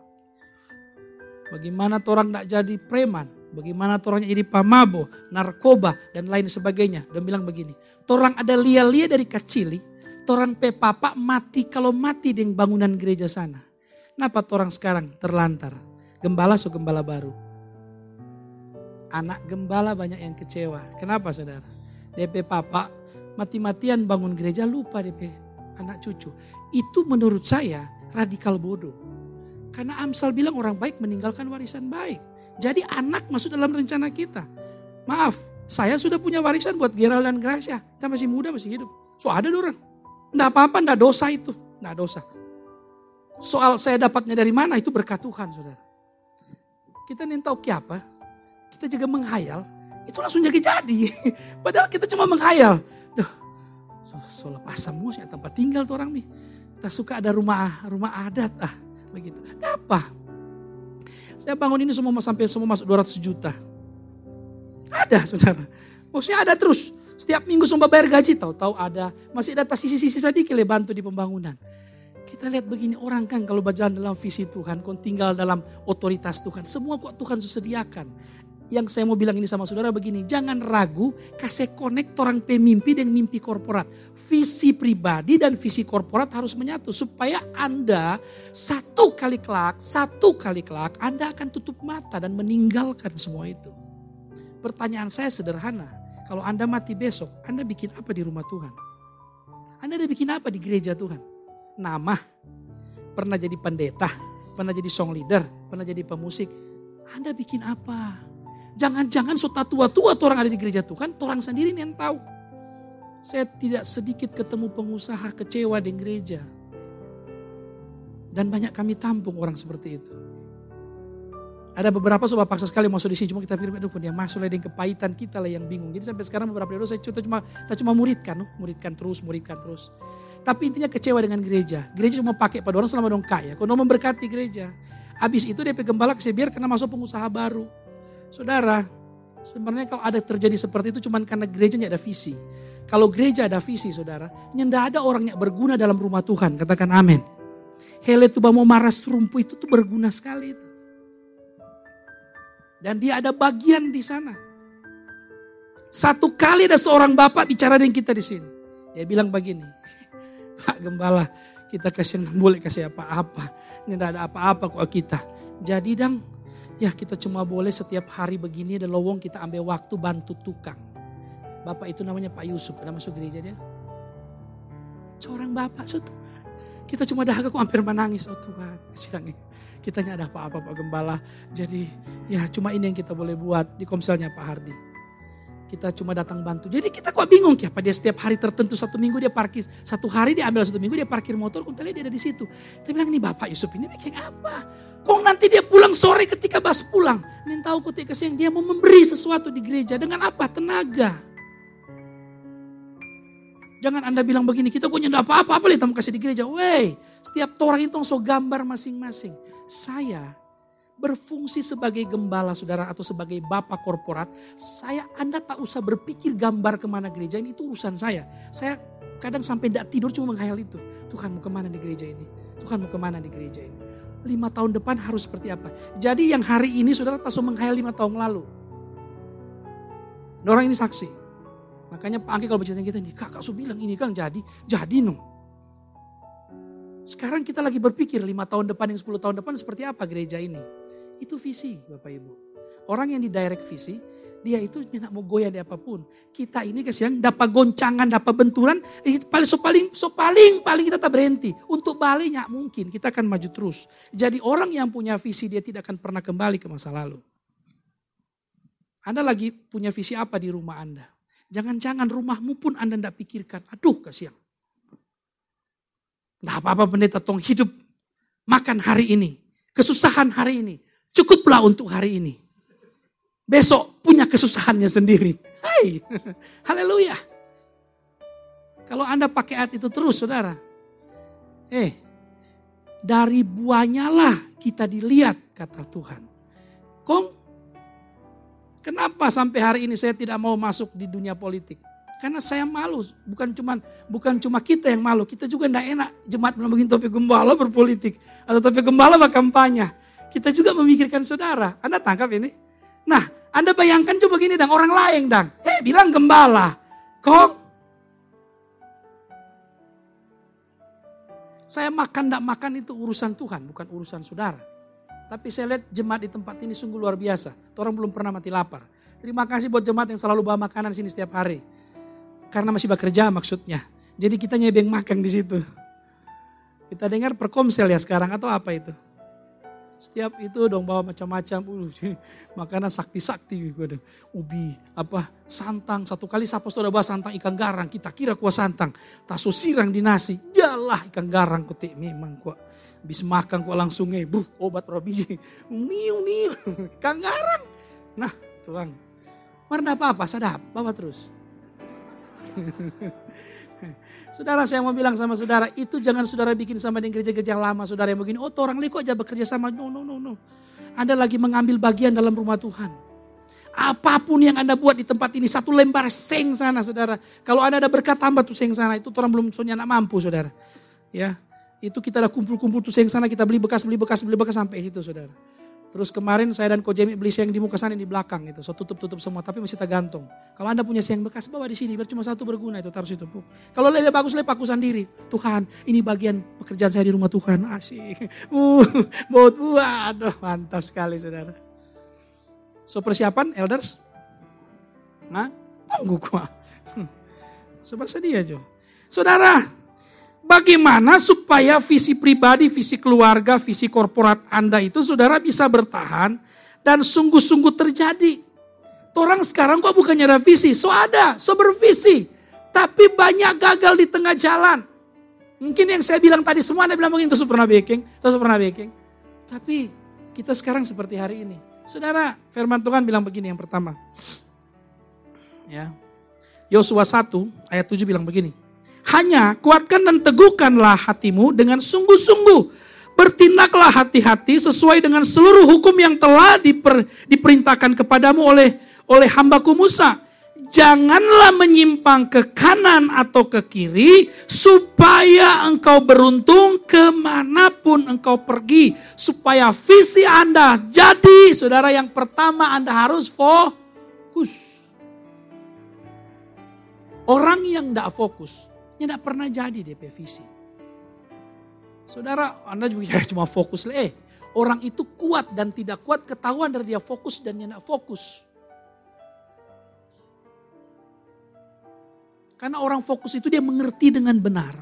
Bagaimana orang tidak jadi preman. Bagaimana orang jadi pamabo, narkoba, dan lain sebagainya. Dia bilang begini. Orang ada lia-lia dari kecil. Orang pe papa mati kalau mati di bangunan gereja sana. Kenapa orang sekarang terlantar? Gembala so gembala baru. Anak gembala banyak yang kecewa. Kenapa saudara? DP papa mati-matian bangun gereja lupa DP anak cucu. Itu menurut saya radikal bodoh. Karena Amsal bilang orang baik meninggalkan warisan baik. Jadi anak masuk dalam rencana kita. Maaf, saya sudah punya warisan buat Gerald dan Gracia. Kita masih muda, masih hidup. So ada orang. Tidak apa-apa, tidak dosa itu. Tidak dosa. Soal saya dapatnya dari mana itu berkat Tuhan saudara. Kita nih tahu apa, kita juga menghayal, itu langsung jadi jadi. Padahal kita cuma menghayal. Duh, so, so lepas semua sih tempat tinggal tuh orang nih. Kita suka ada rumah rumah adat ah begitu. Apa? Saya bangun ini semua sampai semua masuk 200 juta. Ada saudara. Maksudnya ada terus. Setiap minggu semua bayar gaji tahu-tahu ada. Masih ada sisi-sisi sedikit bantu di pembangunan. Kita lihat begini orang kan kalau berjalan dalam visi Tuhan, kau tinggal dalam otoritas Tuhan. Semua kok Tuhan sediakan. Yang saya mau bilang ini sama saudara begini, jangan ragu kasih connect orang pemimpi dan mimpi korporat. Visi pribadi dan visi korporat harus menyatu supaya Anda satu kali kelak, satu kali kelak Anda akan tutup mata dan meninggalkan semua itu. Pertanyaan saya sederhana, kalau Anda mati besok, Anda bikin apa di rumah Tuhan? Anda ada bikin apa di gereja Tuhan? nama, pernah jadi pendeta, pernah jadi song leader, pernah jadi pemusik. Anda bikin apa? Jangan-jangan sudah tua-tua orang ada di gereja Tuhan, orang sendiri yang tahu. Saya tidak sedikit ketemu pengusaha kecewa di gereja. Dan banyak kami tampung orang seperti itu. Ada beberapa sobat paksa sekali masuk di sini, cuma kita pikir, aduh dia masuk lagi kepahitan kita lah yang bingung. Jadi sampai sekarang beberapa hari saya cuma, kita cuma muridkan, muridkan terus, muridkan terus. Tapi intinya kecewa dengan gereja. Gereja cuma pakai pada orang selama dong kaya. Kalau memberkati gereja. Habis itu dia gembala kasih biar karena masuk pengusaha baru. Saudara, sebenarnya kalau ada terjadi seperti itu cuma karena gerejanya ada visi. Kalau gereja ada visi saudara, nyenda ada orang yang berguna dalam rumah Tuhan. Katakan amin. Hele mau maras rumpu itu tuh berguna sekali itu. Dan dia ada bagian di sana. Satu kali ada seorang bapak bicara dengan kita di sini. Dia bilang begini, Pak Gembala, kita kasih boleh kasih apa-apa. Ini tidak ada apa-apa kok kita. Jadi dang, ya kita cuma boleh setiap hari begini ada lowong kita ambil waktu bantu tukang. Bapak itu namanya Pak Yusuf, ada masuk gereja dia? Seorang bapak, so kita cuma dah kok hampir menangis, oh Tuhan, siang ini. Kita ada apa-apa Pak Gembala. Jadi ya cuma ini yang kita boleh buat di komselnya Pak Hardi. Kita cuma datang bantu. Jadi kita kok bingung ya, apa dia setiap hari tertentu satu minggu dia parkir, satu hari dia ambil satu minggu dia parkir motor, lihat dia ada di situ. Dia bilang ini Bapak Yusuf ini bikin apa? Kok nanti dia pulang sore ketika bas pulang. Ini tahu ketika siang dia mau memberi sesuatu di gereja. Dengan apa? Tenaga. Jangan Anda bilang begini, kita punya apa-apa, apa lihat kasih di gereja. Wey, setiap orang itu so gambar masing-masing. Saya berfungsi sebagai gembala saudara atau sebagai bapak korporat, saya Anda tak usah berpikir gambar ke mana gereja ini itu urusan saya. Saya kadang sampai tidak tidur cuma menghayal itu. Tuhan mau ke mana di gereja ini? Tuhan mau ke mana di gereja ini? Lima tahun depan harus seperti apa? Jadi yang hari ini saudara usah menghayal lima tahun lalu. Orang ini saksi. Makanya Pak Angki kalau bercerita kita ini, kakak su bilang ini kan jadi, jadi no. Sekarang kita lagi berpikir lima tahun depan yang 10 tahun depan seperti apa gereja ini. Itu visi Bapak Ibu. Orang yang di direct visi, dia itu tidak mau goyah di apa pun. Kita ini kesian dapat goncangan, dapat benturan, eh, paling so paling so paling paling kita tak berhenti. Untuk baliknya mungkin kita akan maju terus. Jadi orang yang punya visi dia tidak akan pernah kembali ke masa lalu. Anda lagi punya visi apa di rumah Anda? Jangan-jangan rumahmu pun Anda tidak pikirkan. Aduh kasihan. Nah apa-apa pendeta tong hidup makan hari ini. Kesusahan hari ini. Cukuplah untuk hari ini. Besok punya kesusahannya sendiri. Hai, haleluya. Kalau Anda pakai ayat itu terus saudara. Eh, dari buahnya lah kita dilihat kata Tuhan. Kong, kenapa sampai hari ini saya tidak mau masuk di dunia politik? Karena saya malu, bukan cuma bukan cuma kita yang malu, kita juga tidak enak jemaat bilang topik gembala berpolitik atau topik gembala berkampanye. Kita juga memikirkan saudara. Anda tangkap ini? Nah, Anda bayangkan coba gini dong, orang lain dong. Eh, bilang gembala. Kok? Saya makan tidak makan itu urusan Tuhan, bukan urusan saudara. Tapi saya lihat jemaat di tempat ini sungguh luar biasa. Orang belum pernah mati lapar. Terima kasih buat jemaat yang selalu bawa makanan sini setiap hari. Karena masih bekerja maksudnya. Jadi kita nyebeng makan di situ. Kita dengar perkomsel ya sekarang atau apa itu? Setiap itu dong bawa macam-macam, uh, makanan sakti-sakti, ubi, apa santang. Satu kali sapa sudah bawa santang ikan garang, kita kira kuah santang. Tasu sirang di nasi, jalah ikan garang kutik memang kuah. Habis makan kuah langsung eh, buh, obat biji. Niu, niu, ikan garang. Nah, tuang. Warna apa-apa, sadap, bawa terus. Saudara saya mau bilang sama saudara, itu jangan saudara bikin sama dengan gereja-gereja lama. Saudara yang begini, oh orang kok aja bekerja sama. No, no, no, no. Anda lagi mengambil bagian dalam rumah Tuhan. Apa pun yang Anda buat di tempat ini, satu lembar seng sana saudara. Kalau Anda ada berkat tambah tuh seng sana, itu orang belum soalnya anak mampu saudara. Ya, itu kita ada kumpul-kumpul tuh seng sana, kita beli bekas, beli bekas, beli bekas sampai itu saudara. Terus kemarin saya dan Ko Jemi beli siang di muka sana di belakang itu. So tutup-tutup semua tapi masih tergantung. Kalau Anda punya siang bekas bawa di sini biar cuma satu berguna itu taruh situ. Kalau lebih bagus lebih paku sendiri. Tuhan ini bagian pekerjaan saya di rumah Tuhan. Asik. Uh, buat buah. Aduh mantap sekali saudara. So persiapan elders? Nah, tunggu gua. Sobat sedia Jo. Saudara, Bagaimana supaya visi pribadi, visi keluarga, visi korporat Anda itu saudara bisa bertahan dan sungguh-sungguh terjadi. Orang sekarang kok bukannya ada visi, so ada, so bervisi. Tapi banyak gagal di tengah jalan. Mungkin yang saya bilang tadi semua Anda bilang mungkin itu pernah baking, itu pernah baking. Tapi kita sekarang seperti hari ini. Saudara, firman Tuhan bilang begini yang pertama. Ya. Yosua 1 ayat 7 bilang begini. Hanya kuatkan dan teguhkanlah hatimu dengan sungguh-sungguh. Bertindaklah hati-hati sesuai dengan seluruh hukum yang telah diper, diperintahkan kepadamu oleh oleh hambaku Musa. Janganlah menyimpang ke kanan atau ke kiri supaya engkau beruntung ke mana pun engkau pergi. Supaya visi Anda jadi saudara yang pertama Anda harus fokus. Orang yang tidak fokus tidak pernah jadi DP visi. Saudara, Anda juga cuma fokus. Eh, orang itu kuat dan tidak kuat ketahuan dari dia fokus dan dia tidak fokus. Karena orang fokus itu dia mengerti dengan benar.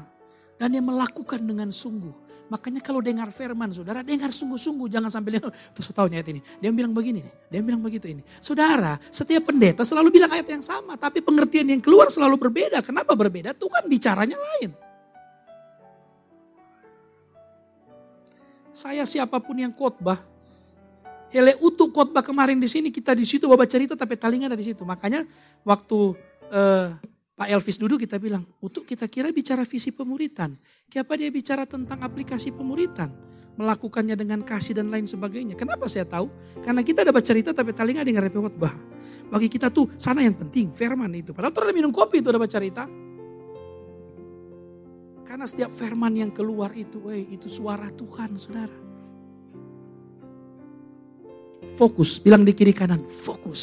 Dan dia melakukan dengan sungguh. Makanya kalau dengar firman saudara, dengar sungguh-sungguh. Jangan sampai lihat, terus tahu ayat ini. Dia bilang begini dia bilang begitu ini. Saudara, setiap pendeta selalu bilang ayat yang sama. Tapi pengertian yang keluar selalu berbeda. Kenapa berbeda? Tuhan bicaranya lain. Saya siapa pun yang khotbah, Hele utuh khotbah kemarin di sini kita di situ bawa cerita tapi telinga dari situ. Makanya waktu uh, Pak Elvis duduk kita bilang, untuk kita kira bicara visi pemuritan. Kenapa dia bicara tentang aplikasi pemuritan? Melakukannya dengan kasih dan lain sebagainya. Kenapa saya tahu? Karena kita dapat cerita tapi telinga dengar khotbah. Bagi kita tuh sana yang penting, firman itu. Padahal tuh minum kopi itu dapat cerita. Karena setiap firman yang keluar itu, eh, itu suara Tuhan saudara. Fokus, bilang di kiri kanan, fokus.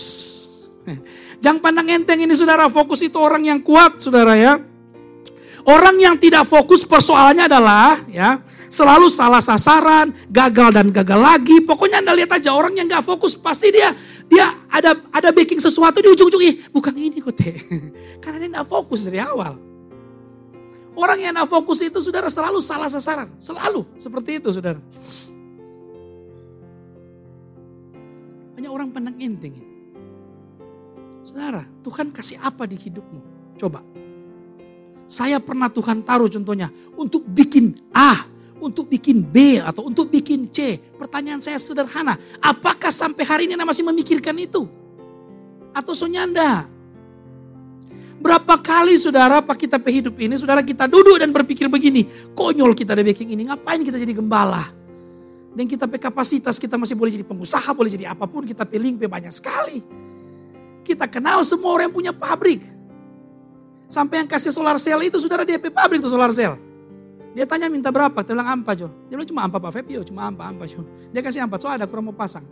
Jangan pandang enteng ini saudara, fokus itu orang yang kuat saudara ya. Orang yang tidak fokus persoalannya adalah ya selalu salah sasaran, gagal dan gagal lagi. Pokoknya Anda lihat aja orang yang gak fokus pasti dia dia ada ada baking sesuatu di ujung-ujung ih bukan ini kok teh. Karena dia gak fokus dari awal. Orang yang gak fokus itu saudara selalu salah sasaran, selalu seperti itu saudara. Banyak orang pandang enteng. Saudara, Tuhan kasih apa di hidupmu? Coba. Saya pernah Tuhan taruh contohnya untuk bikin A, untuk bikin B atau untuk bikin C. Pertanyaan saya sederhana, apakah sampai hari ini Anda masih memikirkan itu? Atau sonyanda? Berapa kali saudara pak kita hidup ini, saudara kita duduk dan berpikir begini, konyol kita ada baking ini, ngapain kita jadi gembala? Dan kita kapasitas, kita masih boleh jadi pengusaha, boleh jadi apa pun, kita pilih banyak sekali. Kita kenal semua orang yang punya pabrik. Sampai yang kasih solar cell itu saudara DP pabrik itu solar cell. Dia tanya minta berapa, dia bilang ampa Jo. Dia bilang cuma ampa Pak Febio, cuma ampa, ampa Jo. Dia kasih ampa, so ada kurang mau pasang.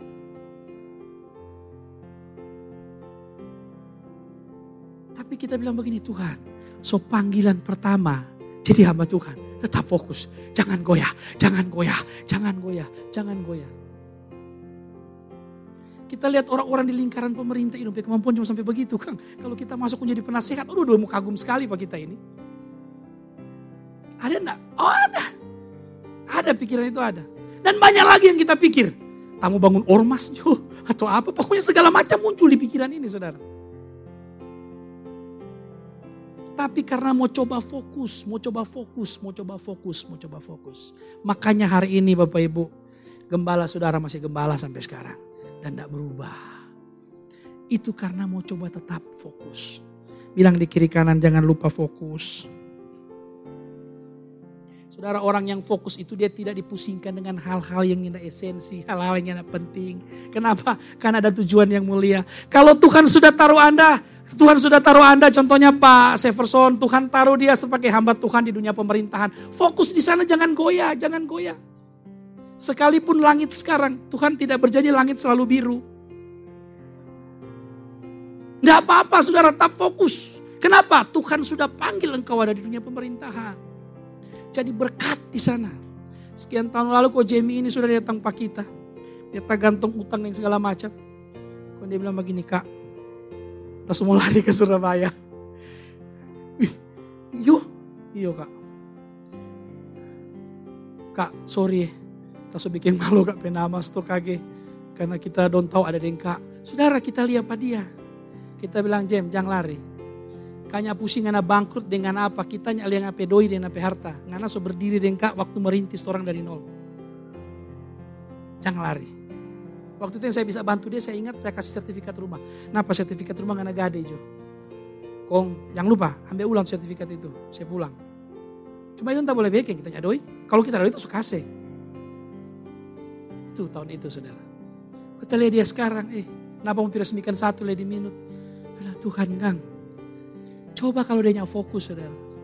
Tapi kita bilang begini Tuhan, so panggilan pertama jadi hamba Tuhan. Tetap fokus, jangan goyah, jangan goyah, jangan goyah, jangan goyah. Kita lihat orang-orang di lingkaran pemerintah ini kemampuan cuma sampai begitu Kang. Kalau kita masuk menjadi penasehat, aduh udah mau kagum sekali Pak kita ini. Ada enggak? Oh ada. Ada pikiran itu ada. Dan banyak lagi yang kita pikir. Kamu bangun ormas jo, atau apa. Pokoknya segala macam muncul di pikiran ini saudara. Tapi karena mau coba fokus, mau coba fokus, mau coba fokus, mau coba fokus. Makanya hari ini Bapak Ibu, gembala saudara masih gembala sampai sekarang dan tidak berubah. Itu karena mau coba tetap fokus. Bilang di kiri kanan jangan lupa fokus. Saudara orang yang fokus itu dia tidak dipusingkan dengan hal-hal yang tidak esensi, hal-hal yang tidak penting. Kenapa? Karena ada tujuan yang mulia. Kalau Tuhan sudah taruh Anda, Tuhan sudah taruh Anda, contohnya Pak Severson, Tuhan taruh dia sebagai hamba Tuhan di dunia pemerintahan. Fokus di sana jangan goyah, jangan goyah. Sekalipun langit sekarang, Tuhan tidak berjanji langit selalu biru. Tidak apa-apa saudara, tetap fokus. Kenapa? Tuhan sudah panggil engkau ada di dunia pemerintahan. Jadi berkat di sana. Sekian tahun lalu kok Jamie ini sudah datang pak kita. Dia tak gantung utang dan segala macam. Kok dia bilang begini, Kak, kita semua lari ke Surabaya. Iyo, iyo kak. Kak, sorry Tasu bikin malu kak penamas tuh kage. Karena kita don't tahu ada dengka. Saudara kita lihat apa dia. Kita bilang Jem jangan lari. Kanya pusing ngana bangkrut dengan apa. Kita nyali yang apa doi dengan apa harta. Ngana so berdiri dengka waktu merintis orang dari nol. Jangan lari. Waktu itu yang saya bisa bantu dia saya ingat saya kasih sertifikat rumah. Napa sertifikat rumah ngana gade jo. Kong jangan lupa ambil ulang sertifikat itu. Saya pulang. Cuma itu entah boleh bikin kita nyadoi. Kalau kita doi itu suka kasih itu tahun itu saudara. Kita lihat dia sekarang, eh kenapa mau resmikan satu lady minut? Alah Tuhan kan. Coba kalau dia fokus saudara.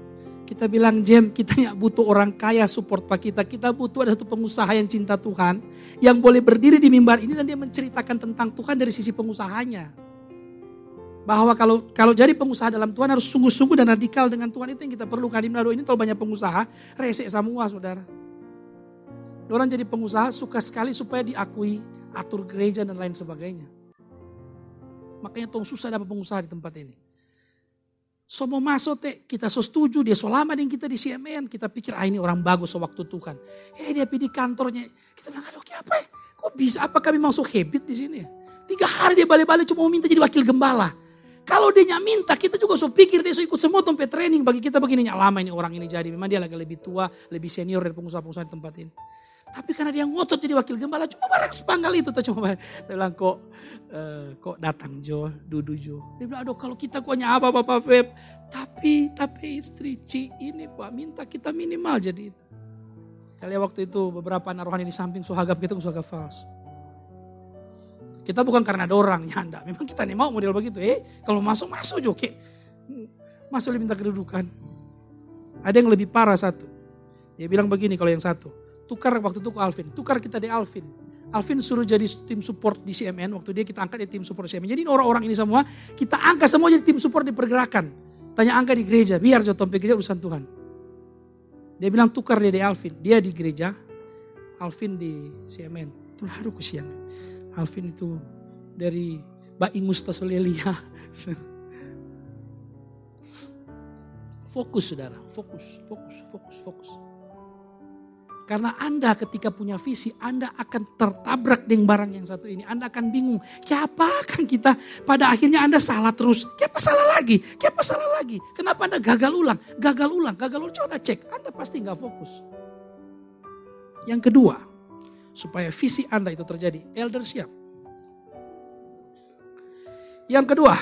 Kita bilang Jem, kita nggak butuh orang kaya support pak kita. Kita butuh ada satu pengusaha yang cinta Tuhan. Yang boleh berdiri di mimbar ini dan dia menceritakan tentang Tuhan dari sisi pengusahanya. Bahwa kalau kalau jadi pengusaha dalam Tuhan harus sungguh-sungguh dan radikal dengan Tuhan itu yang kita perlukan. Di ini terlalu banyak pengusaha, resek semua saudara. Orang jadi pengusaha suka sekali supaya diakui, atur gereja dan lain sebagainya. Makanya tong susah dapat pengusaha di tempat ini. So masuk teh, kita so setuju, dia so lama dengan kita di CMN. Kita pikir, ah ini orang bagus so waktu Tuhan. Eh dia pergi kantornya, kita bilang, aduh apa ya? Kok bisa, apa kami masuk habit di sini ya? Tiga hari dia balik-balik cuma mau minta jadi wakil gembala. Kalau dia minta, kita juga so pikir dia so ikut semua tempat training. Bagi kita begini, lama ini orang ini jadi. Memang dia lagi lebih tua, lebih senior dari pengusaha-pengusaha di tempat ini. Tapi karena dia ngotot jadi wakil gembala, cuma barang sepanggal itu. Tak cuma dia bilang kok uh, kok datang Jo, dudu Jo. Dia bilang aduh kalau kita kok apa Bapak Feb. Tapi, tapi istri Ci ini Pak minta kita minimal jadi itu. Kali waktu itu beberapa anak rohani di samping suhagap kita suhagap fals. Kita bukan karena ada orang, ya. Memang kita nih mau model begitu. Eh, kalau masuk, masuk Jo. Masuk lebih minta kedudukan. Ada yang lebih parah satu. Dia bilang begini kalau yang satu tukar waktu itu ke Alvin, tukar kita di Alvin. Alvin suruh jadi tim support di CMN, waktu dia kita angkat di tim support di CMN. Jadi orang-orang ini semua kita angkat semua jadi tim support di pergerakan. Tanya angkat di gereja, biar jatuh sampai gereja urusan Tuhan. Dia bilang tukar dia di Alvin, dia di gereja, Alvin di CMN. Itu haru siang. Alvin itu dari Mbak Ingus Tasolelia. fokus saudara, fokus, fokus, fokus, fokus. Karena Anda ketika punya visi, Anda akan tertabrak dengan barang yang satu ini. Anda akan bingung, apa kan kita pada akhirnya Anda salah terus. Kenapa salah lagi? Kenapa salah lagi? Kenapa Anda gagal ulang? Gagal ulang, gagal ulang. Coba cek, Anda pasti nggak fokus. Yang kedua, supaya visi Anda itu terjadi, elder siap. Yang kedua,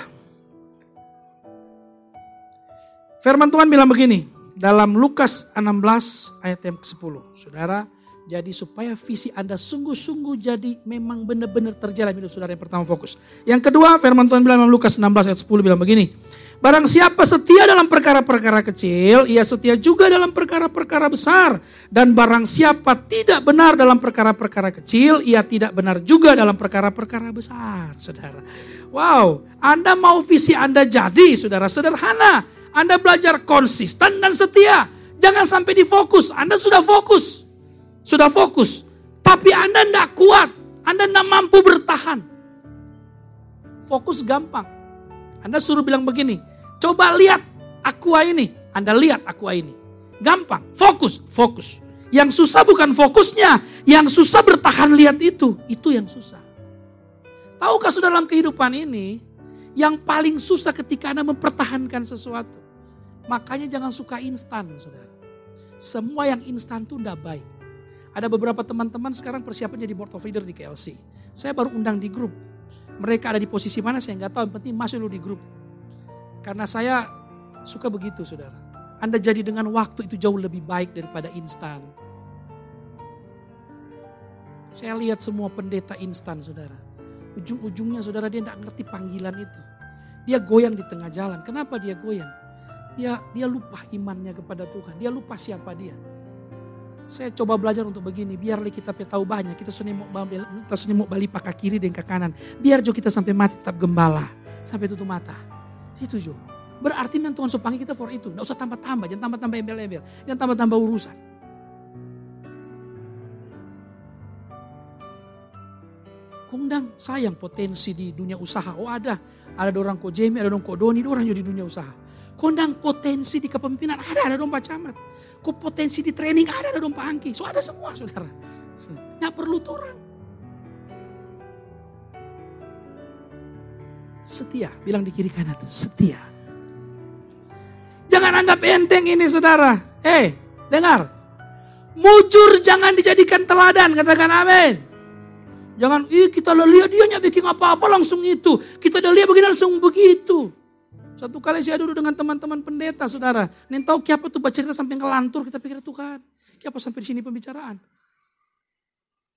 firman Tuhan bilang begini, dalam Lukas 16 ayat yang ke-10. Saudara, jadi supaya visi Anda sungguh-sungguh jadi memang benar-benar terjalan hidup saudara yang pertama fokus. Yang kedua firman Tuhan bilang dalam Lukas 16 ayat 10 bilang begini. Barang siapa setia dalam perkara-perkara kecil, ia setia juga dalam perkara-perkara besar. Dan barang siapa tidak benar dalam perkara-perkara kecil, ia tidak benar juga dalam perkara-perkara besar. Saudara, wow, Anda mau visi Anda jadi, saudara, sederhana anda belajar konsisten dan setia. Jangan sampai difokus. Anda sudah fokus. Sudah fokus. Tapi Anda tidak kuat. Anda tidak mampu bertahan. Fokus gampang. Anda suruh bilang begini. Coba lihat aqua ini. Anda lihat aqua ini. Gampang. Fokus. Fokus. Yang susah bukan fokusnya. Yang susah bertahan lihat itu. Itu yang susah. Tahukah sudah dalam kehidupan ini. Yang paling susah ketika Anda mempertahankan sesuatu. Makanya jangan suka instan, saudara. Semua yang instan itu tidak baik. Ada beberapa teman-teman sekarang persiapan jadi board of leader di KLC. Saya baru undang di grup. Mereka ada di posisi mana saya nggak tahu. Yang penting masuk dulu di grup. Karena saya suka begitu, saudara. Anda jadi dengan waktu itu jauh lebih baik daripada instan. Saya lihat semua pendeta instan, saudara. Ujung-ujungnya, saudara, dia tidak ngerti panggilan itu. Dia goyang di tengah jalan. Kenapa dia goyang? Dia dia lupa imannya kepada Tuhan. Dia lupa siapa dia. Saya coba belajar untuk begini, biar kita tahu banyak. Kita senimuk kita senimuk balik pakai kiri dan ke kanan. Biar jo kita sampai mati tetap gembala, sampai tutup mata. Itu jo. Berarti memang Tuhan sepanggil kita for itu. Nggak usah tambah-tambah, jangan tambah-tambah embel-embel, jangan tambah-tambah urusan. Kondang sayang potensi di dunia usaha. Oh ada, ada orang kok Jamie, ada orang kok Doni, ada orang di dunia usaha. Kondang potensi di kepemimpinan ada, ada domba camat. Kok potensi di training ada, ada domba angki. So ada semua saudara. Nggak perlu orang. Setia, bilang di kiri kanan, setia. Jangan anggap enteng ini saudara. Eh, dengar. Mujur jangan dijadikan teladan, katakan amin. Jangan, ih kita lihat dia bikin apa-apa langsung itu. Kita udah lihat begini langsung begitu. Satu kali saya duduk dengan teman-teman pendeta, saudara. Nen tahu kiapa tuh cerita sampai ngelantur, kita pikir Tuhan. Kiapa sampai di sini pembicaraan.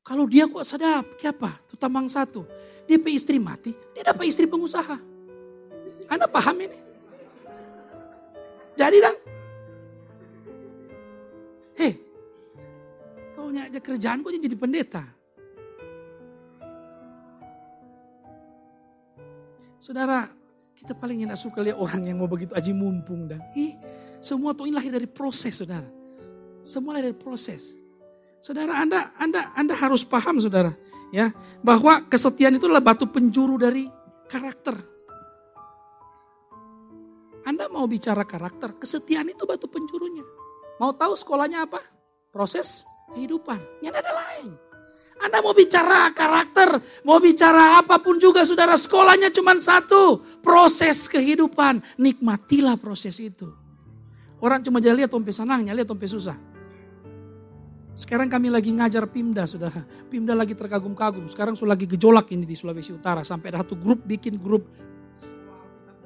Kalau dia kok sedap, kiapa? Itu tambang satu. Dia pe istri mati, dia dapat istri pengusaha. Anda paham ini? Jadi dong. Hei, kau aja kerjaan kok jadi pendeta. Saudara, kita paling enak suka lihat orang yang mau begitu aji mumpung dan ih, semua tuh ini lahir dari proses, saudara. Semua lahir dari proses. Saudara, Anda Anda Anda harus paham, saudara, ya, bahwa kesetiaan itu adalah batu penjuru dari karakter. Anda mau bicara karakter, kesetiaan itu batu penjurunya. Mau tahu sekolahnya apa? Proses kehidupan. Yang ada lain. Anda mau bicara karakter, mau bicara apa pun juga saudara sekolahnya cuma satu. Proses kehidupan, nikmatilah proses itu. Orang cuma jadi lihat tompe senangnya, lihat tompe susah. Sekarang kami lagi ngajar Pimda saudara. Pimda lagi terkagum-kagum. Sekarang sudah lagi gejolak ini di Sulawesi Utara. Sampai ada satu grup bikin grup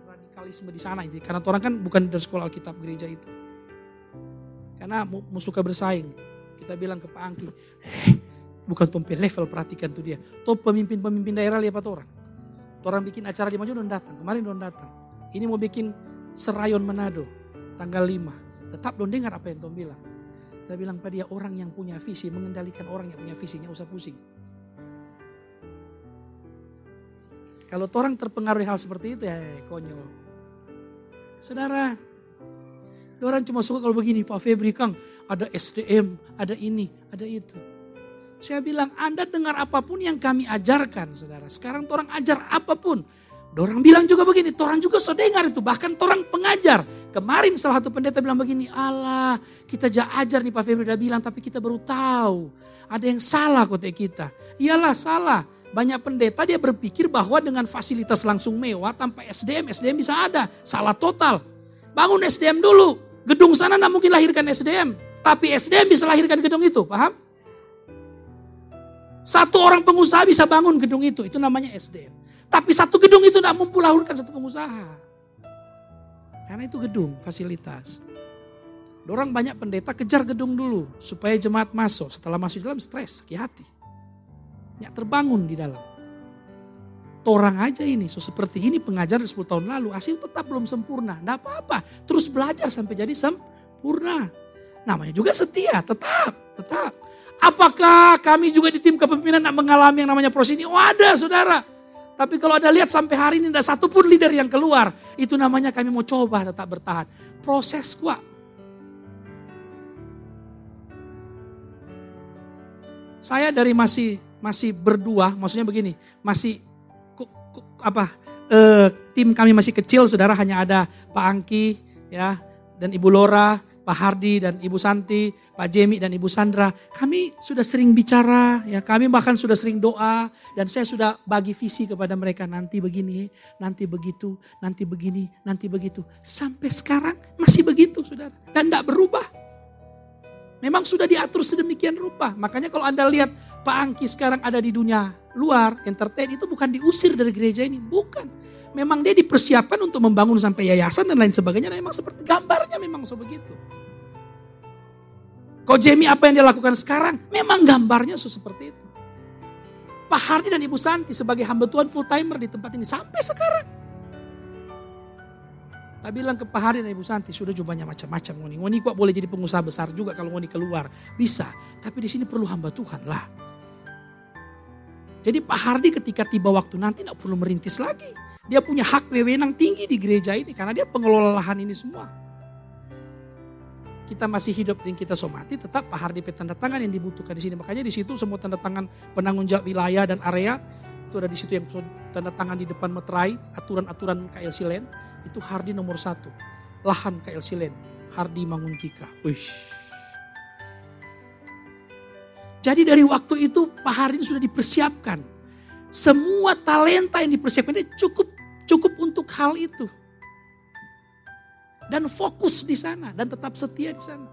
radikalisme di sana. Karena orang kan bukan dari sekolah Alkitab gereja itu. Karena musuh bersaing. Kita bilang ke Pak Angki, eh, Bukan tompe level perhatikan tuh dia. Top pemimpin-pemimpin daerah lihat orang. Orang bikin acara di Maju datang. Kemarin don datang. Ini mau bikin Serayon Manado tanggal 5. Tetap don dengar apa yang Tom bilang. Kita bilang pada dia orang yang punya visi, mengendalikan orang yang punya visinya usah pusing. Kalau orang terpengaruh hal seperti itu ya konyol. Saudara, orang cuma suka kalau begini Pak Febri Kang, ada SDM, ada ini, ada itu. Saya bilang, Anda dengar apa pun yang kami ajarkan, saudara. Sekarang orang ajar apa pun. Orang bilang juga begini, orang juga so dengar itu. Bahkan orang pengajar. Kemarin salah satu pendeta bilang begini, Allah kita jah ajar nih Pak Febri udah bilang, tapi kita baru tahu. Ada yang salah kota kita. Iyalah salah. Banyak pendeta dia berpikir bahwa dengan fasilitas langsung mewah tanpa SDM, SDM bisa ada. Salah total. Bangun SDM dulu. Gedung sana mungkin lahirkan SDM. Tapi SDM bisa lahirkan gedung itu, paham? Satu orang pengusaha bisa bangun gedung itu, itu namanya SDM. Tapi satu gedung itu tidak mampu lahirkan satu pengusaha. Karena itu gedung, fasilitas. Orang banyak pendeta kejar gedung dulu supaya jemaat masuk. Setelah masuk dalam stres, sakit hati. Ya terbangun di dalam. Orang aja ini, so seperti ini pengajar 10 tahun lalu, hasil tetap belum sempurna. Tidak apa-apa, terus belajar sampai jadi sempurna. Namanya juga setia, tetap, tetap. Apakah kami juga di tim kepemimpinan nak mengalami yang namanya proses ini? Oh ada saudara. Tapi kalau ada lihat sampai hari ini tidak satu pun leader yang keluar. Itu namanya kami mau coba tetap bertahan. Proses kuat. Saya dari masih masih berdua, maksudnya begini, masih apa? Eh, tim kami masih kecil, saudara hanya ada Pak Angki, ya, dan Ibu Lora, Pak Hardi dan Ibu Santi, Pak Jemi dan Ibu Sandra, kami sudah sering bicara, ya kami bahkan sudah sering doa dan saya sudah bagi visi kepada mereka nanti begini, nanti begitu, nanti begini, nanti begitu. Sampai sekarang masih begitu, saudara, dan tidak berubah. Memang sudah diatur sedemikian rupa. Makanya kalau Anda lihat Pak Angki sekarang ada di dunia luar, entertain itu bukan diusir dari gereja ini, bukan memang dia dipersiapkan untuk membangun sampai yayasan dan lain sebagainya. Dan memang seperti gambarnya memang sebegitu. Kok Jamie apa yang dia lakukan sekarang? Memang gambarnya seperti itu. Pak Hardi dan Ibu Santi sebagai hamba Tuhan full timer di tempat ini sampai sekarang. Tak bilang ke Pak Hardi dan Ibu Santi, sudah jumlahnya macam-macam Ngoni. Ngoni kok boleh jadi pengusaha besar juga kalau Ngoni keluar. Bisa, tapi di sini perlu hamba Tuhan lah. Jadi Pak Hardi ketika tiba waktu nanti tidak perlu merintis lagi. Dia punya hak wewenang tinggi di gereja ini karena dia pengelola lahan ini semua. Kita masih hidup dan kita somati, tetap Pak Hardi tanda tangan yang dibutuhkan di sini. Makanya di situ semua tanda tangan penanggung jawab wilayah dan area itu ada di situ yang tanda tangan di depan meterai, aturan-aturan KLC Land itu Hardi nomor satu. Lahan KLC Land, Hardi Manguntika. Wih. Jadi dari waktu itu Pak Hardi sudah dipersiapkan. Semua talenta yang dipersiapkan dia cukup Cukup untuk hal itu. Dan fokus di sana dan tetap setia di sana.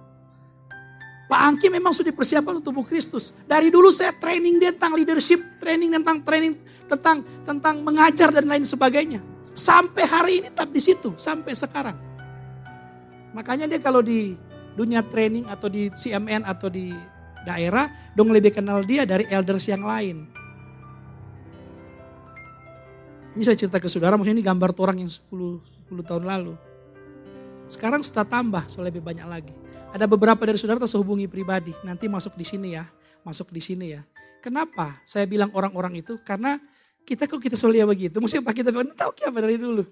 Pak Angki memang sudah dipersiapkan untuk tubuh Kristus. Dari dulu saya training dia tentang leadership, training tentang training tentang tentang mengajar dan lain sebagainya. Sampai hari ini tetap di situ, sampai sekarang. Makanya dia kalau di dunia training atau di CMN atau di daerah, dong lebih kenal dia dari elders yang lain. Ini saya cerita ke saudara, maksudnya ini gambar orang yang 10, 10 tahun lalu. Sekarang setelah tambah, so lebih banyak lagi. Ada beberapa dari saudara saya hubungi pribadi, nanti masuk di sini ya, masuk di sini ya. Kenapa saya bilang orang-orang itu? Karena kita kok kita solia begitu, maksudnya pak kita bilang, tahu apa dari dulu.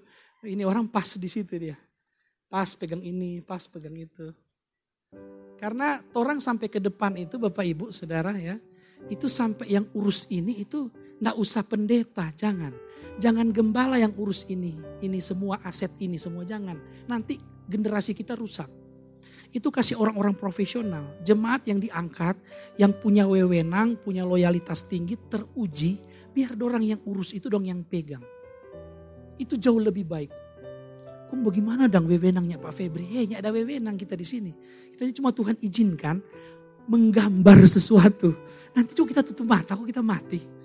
Ini orang pas di situ dia. Pas pegang ini, pas pegang itu. Karena orang sampai ke depan itu Bapak Ibu Saudara ya, itu sampai yang urus ini itu Nggak usah pendeta, jangan. Jangan gembala yang urus ini, ini semua aset ini semua jangan. Nanti generasi kita rusak. Itu kasih orang-orang profesional, jemaat yang diangkat, yang punya wewenang, punya loyalitas tinggi, teruji, biar orang yang urus itu dong yang pegang. Itu jauh lebih baik. Kum bagaimana dong wewenangnya Pak Febri? Eh, ada wewenang kita di sini. Kita cuma Tuhan izinkan menggambar sesuatu. Nanti juga kita tutup mata, kok kita mati.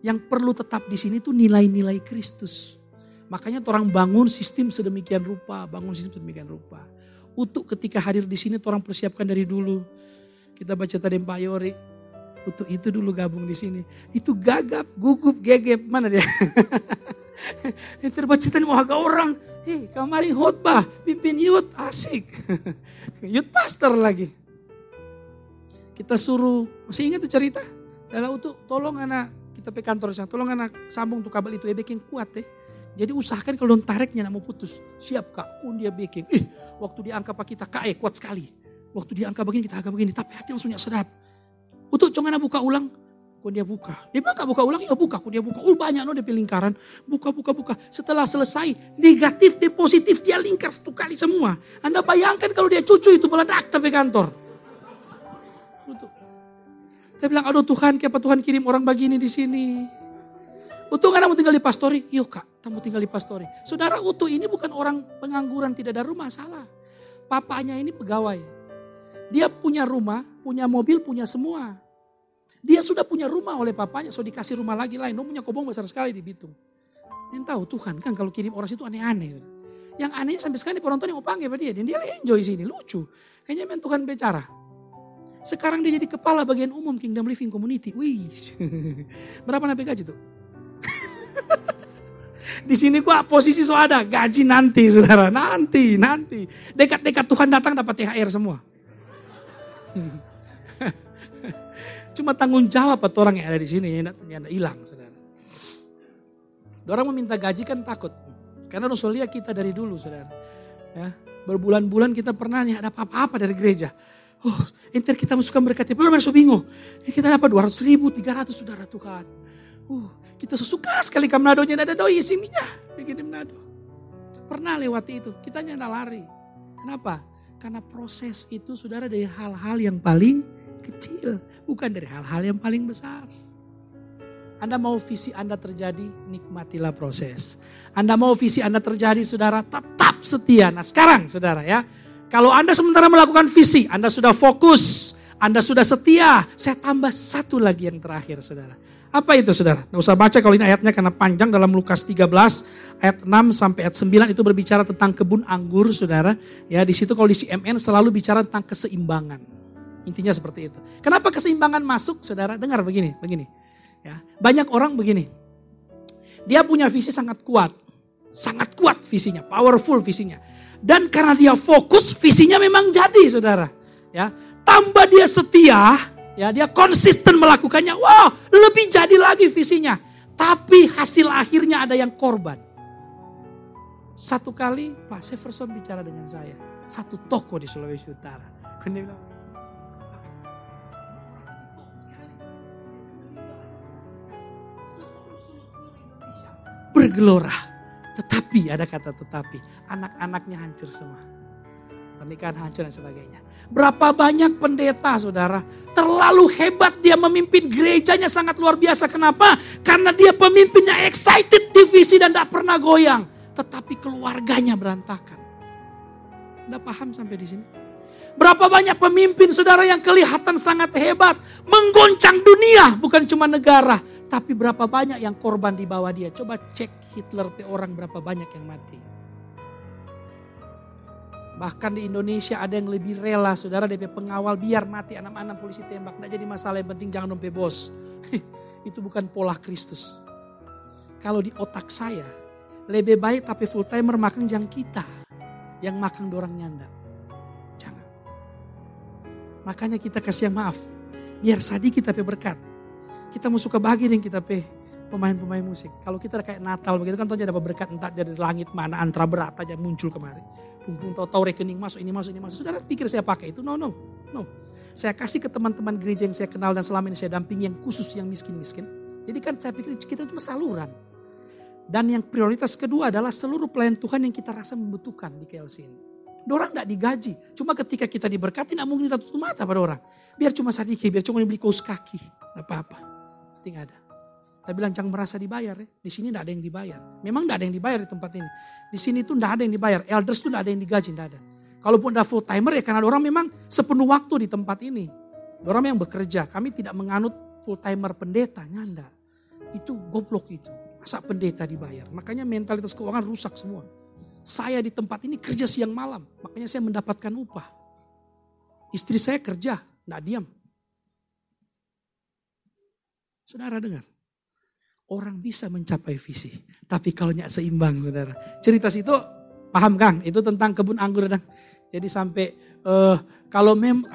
Yang perlu tetap di sini tuh nilai-nilai Kristus. Makanya orang bangun sistem sedemikian rupa, bangun sistem sedemikian rupa. Untuk ketika hadir di sini orang persiapkan dari dulu. Kita baca tadi Pak Yori, untuk itu dulu gabung di sini. Itu gagap, gugup, gegep, mana dia? Yang terbaca tadi mau agak orang. Hei, kemarin khotbah, pimpin yud, asik. yud pastor lagi. Kita suruh, masih ingat tuh cerita? Dalam untuk tolong anak pe kantor sana, tolong anak sambung tuh kabel itu ya baking kuat ya. Jadi usahakan kalau tariknya nak mau putus. Siap kak, pun dia baking. Ih, waktu dia angka pak kita kak eh kuat sekali. Waktu dia angka begini kita agak begini, tapi hati langsung sedap. Untuk jangan buka ulang, kok dia buka. Dia bilang buka ulang, ya buka, kok dia buka. Oh banyak no dia lingkaran. Buka, buka, buka. Setelah selesai, negatif, dia positif, dia lingkar satu kali semua. Anda bayangkan kalau dia cucu itu meledak tapi kantor. Saya bilang, aduh Tuhan, kenapa Tuhan kirim orang begini di sini? Utuh nggak mau tinggal di pastori? Yuk kak, kamu tinggal di pastori. Saudara Utuh ini bukan orang pengangguran tidak ada rumah, salah. Papanya ini pegawai. Dia punya rumah, punya mobil, punya semua. Dia sudah punya rumah oleh papanya, so dikasih rumah lagi lain. Dia punya kobong besar sekali di Bitung. Yang tahu Tuhan kan kalau kirim orang situ aneh-aneh. Yang anehnya sampai sekarang penonton yang mau panggil dia, dan dia enjoy sini, lucu. Kayaknya memang Tuhan bicara. Sekarang dia jadi kepala bagian umum Kingdom Living Community. Wih, berapa nabi gaji tuh? Di sini gua posisi so ada gaji nanti saudara, nanti, nanti. Dekat-dekat Tuhan datang dapat THR semua. Cuma tanggung jawab atau orang yang ada di sini yang hilang saudara. Orang meminta gaji kan takut. Karena Rasul kita dari dulu saudara. Ya, berbulan-bulan kita pernah nih ada apa-apa dari gereja. Oh, enter kita masukkan berkat Berapa masuk bingung. Ya, kita dapat 200 ribu, 300 saudara Tuhan. Uh, kita suka sekali ke Manadonya ada doi sininya. Begini Manado. Pernah lewati itu, kita nyana lari. Kenapa? Karena proses itu saudara dari hal-hal yang paling kecil. Bukan dari hal-hal yang paling besar. Anda mau visi Anda terjadi, nikmatilah proses. Anda mau visi Anda terjadi, saudara, tetap setia. Nah sekarang, saudara ya, kalau Anda sementara melakukan visi, Anda sudah fokus, Anda sudah setia. Saya tambah satu lagi yang terakhir saudara. Apa itu saudara? Nggak usah baca kalau ini ayatnya karena panjang dalam Lukas 13 ayat 6 sampai ayat 9 itu berbicara tentang kebun anggur saudara. Ya di situ kalau di CMN selalu bicara tentang keseimbangan. Intinya seperti itu. Kenapa keseimbangan masuk saudara? Dengar begini, begini. Ya, banyak orang begini. Dia punya visi sangat kuat. Sangat kuat visinya, powerful visinya. Dan karena dia fokus, visinya memang jadi, saudara. Ya, tambah dia setia, ya dia konsisten melakukannya. Wah, lebih jadi lagi visinya. Tapi hasil akhirnya ada yang korban. Satu kali Pak Severson bicara dengan saya. Satu toko di Sulawesi Utara. Bilang, bergelora. Tetapi, ada kata tetapi, anak-anaknya hancur semua. Pernikahan hancur dan sebagainya. Berapa banyak pendeta saudara, terlalu hebat dia memimpin gerejanya sangat luar biasa. Kenapa? Karena dia pemimpinnya excited divisi dan tidak pernah goyang. Tetapi keluarganya berantakan. Anda paham sampai di sini? Berapa banyak pemimpin saudara yang kelihatan sangat hebat. Menggoncang dunia, bukan cuma negara. Tapi berapa banyak yang korban di bawah dia. Coba cek Hitler pe orang berapa banyak yang mati. Bahkan di Indonesia ada yang lebih rela saudara DP pengawal biar mati anak-anak polisi tembak. Tidak jadi masalah yang penting jangan dompe bos. Itu bukan pola Kristus. Kalau di otak saya lebih baik tapi full timer makan yang kita. Yang makan dorang nyanda. Jangan. Makanya kita kasih maaf. Biar sadi kita pe berkat. Kita mau suka bagi dengan kita pe pemain-pemain musik. Kalau kita kayak Natal begitu kan tahu ada berkat entah dari langit mana antara berat aja muncul kemari. Pung tahu-tahu rekening masuk, ini masuk, ini masuk. Saudara pikir saya pakai itu? No, no, no. Saya kasih ke teman-teman gereja yang saya kenal dan selama ini saya dampingi yang khusus yang miskin-miskin. Jadi kan saya pikir kita cuma saluran. Dan yang prioritas kedua adalah seluruh pelayan Tuhan yang kita rasa membutuhkan di KLC ini. Orang tidak digaji. Cuma ketika kita diberkati, tidak mungkin kita tutup mata pada orang. Biar cuma sedikit, biar cuma dibeli kaos kaki. Tidak apa-apa. Tidak ada. Saya bilang jangan merasa dibayar ya. Di sini tidak ada yang dibayar. Memang tidak ada yang dibayar di tempat ini. Di sini tuh tidak ada yang dibayar. Elders tuh tidak ada yang digaji, tidak ada. Kalaupun ada full timer ya karena orang memang sepenuh waktu di tempat ini. Orang yang bekerja, kami tidak menganut full timer pendeta, nyanda. Itu goblok itu. Masa pendeta dibayar? Makanya mentalitas keuangan rusak semua. Saya di tempat ini kerja siang malam, makanya saya mendapatkan upah. Istri saya kerja, tidak diam. Saudara dengar, orang bisa mencapai visi, tapi kalau nyak seimbang, saudara. Cerita situ paham Kang? Itu tentang kebun anggur, dan jadi sampai uh, kalau mem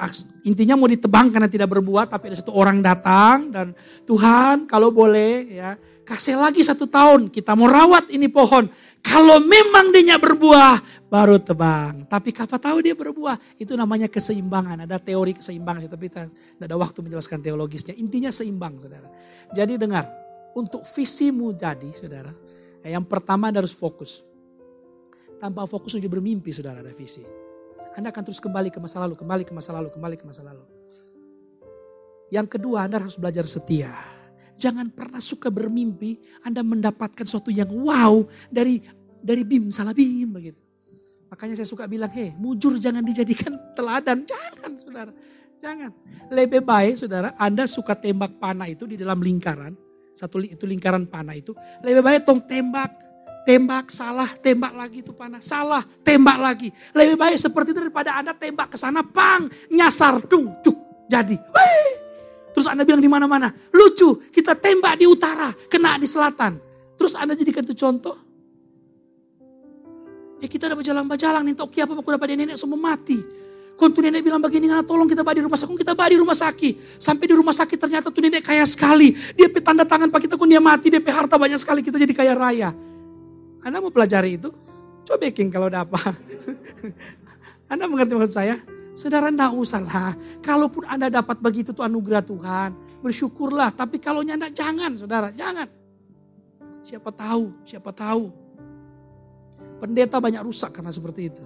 intinya mau ditebang karena tidak berbuah, tapi ada satu orang datang dan Tuhan kalau boleh ya kasih lagi satu tahun kita mau rawat ini pohon. Kalau memang dia berbuah baru tebang. Tapi kapan tahu dia berbuah? Itu namanya keseimbangan. Ada teori keseimbangan, tapi tidak ada waktu menjelaskan teologisnya. Intinya seimbang, saudara. Jadi dengar, untuk visimu jadi, saudara, yang pertama Anda harus fokus. Tanpa fokus untuk bermimpi, saudara, ada visi. Anda akan terus kembali ke masa lalu, kembali ke masa lalu, kembali ke masa lalu. Yang kedua, Anda harus belajar setia. Jangan pernah suka bermimpi Anda mendapatkan sesuatu yang wow dari dari bim salah bim begitu. Makanya saya suka bilang, hei mujur jangan dijadikan teladan. Jangan saudara, jangan. Lebih baik saudara, Anda suka tembak panah itu di dalam lingkaran. Satu itu lingkaran panah itu. Lebih baik tong tembak tembak, salah, tembak lagi itu panah, salah, tembak lagi. Lebih baik seperti itu daripada Anda tembak ke sana, pang, nyasar, dung, cuk, jadi. Wih. Terus Anda bilang di mana-mana, lucu, kita tembak di utara, kena di selatan. Terus Anda jadikan itu contoh. Eh kita udah berjalan-berjalan, nih toki apa aku dapat nenek semua mati. Kau tuh nenek bilang begini, karena tolong kita badi rumah sakit, kita badi rumah sakit. Sampai di rumah sakit ternyata tuh nenek kaya sekali. Dia tanda tangan pak kita, kun dia mati, dia harta banyak sekali, kita jadi kaya raya. Anda mau pelajari itu? Coba baking kalau ada apa. anda mengerti maksud saya? Saudara enggak usah lah. Kalaupun Anda dapat begitu tuh anugerah Tuhan. Bersyukurlah. Tapi kalau Anda jangan saudara. Jangan. Siapa tahu, siapa tahu. Pendeta banyak rusak karena seperti itu.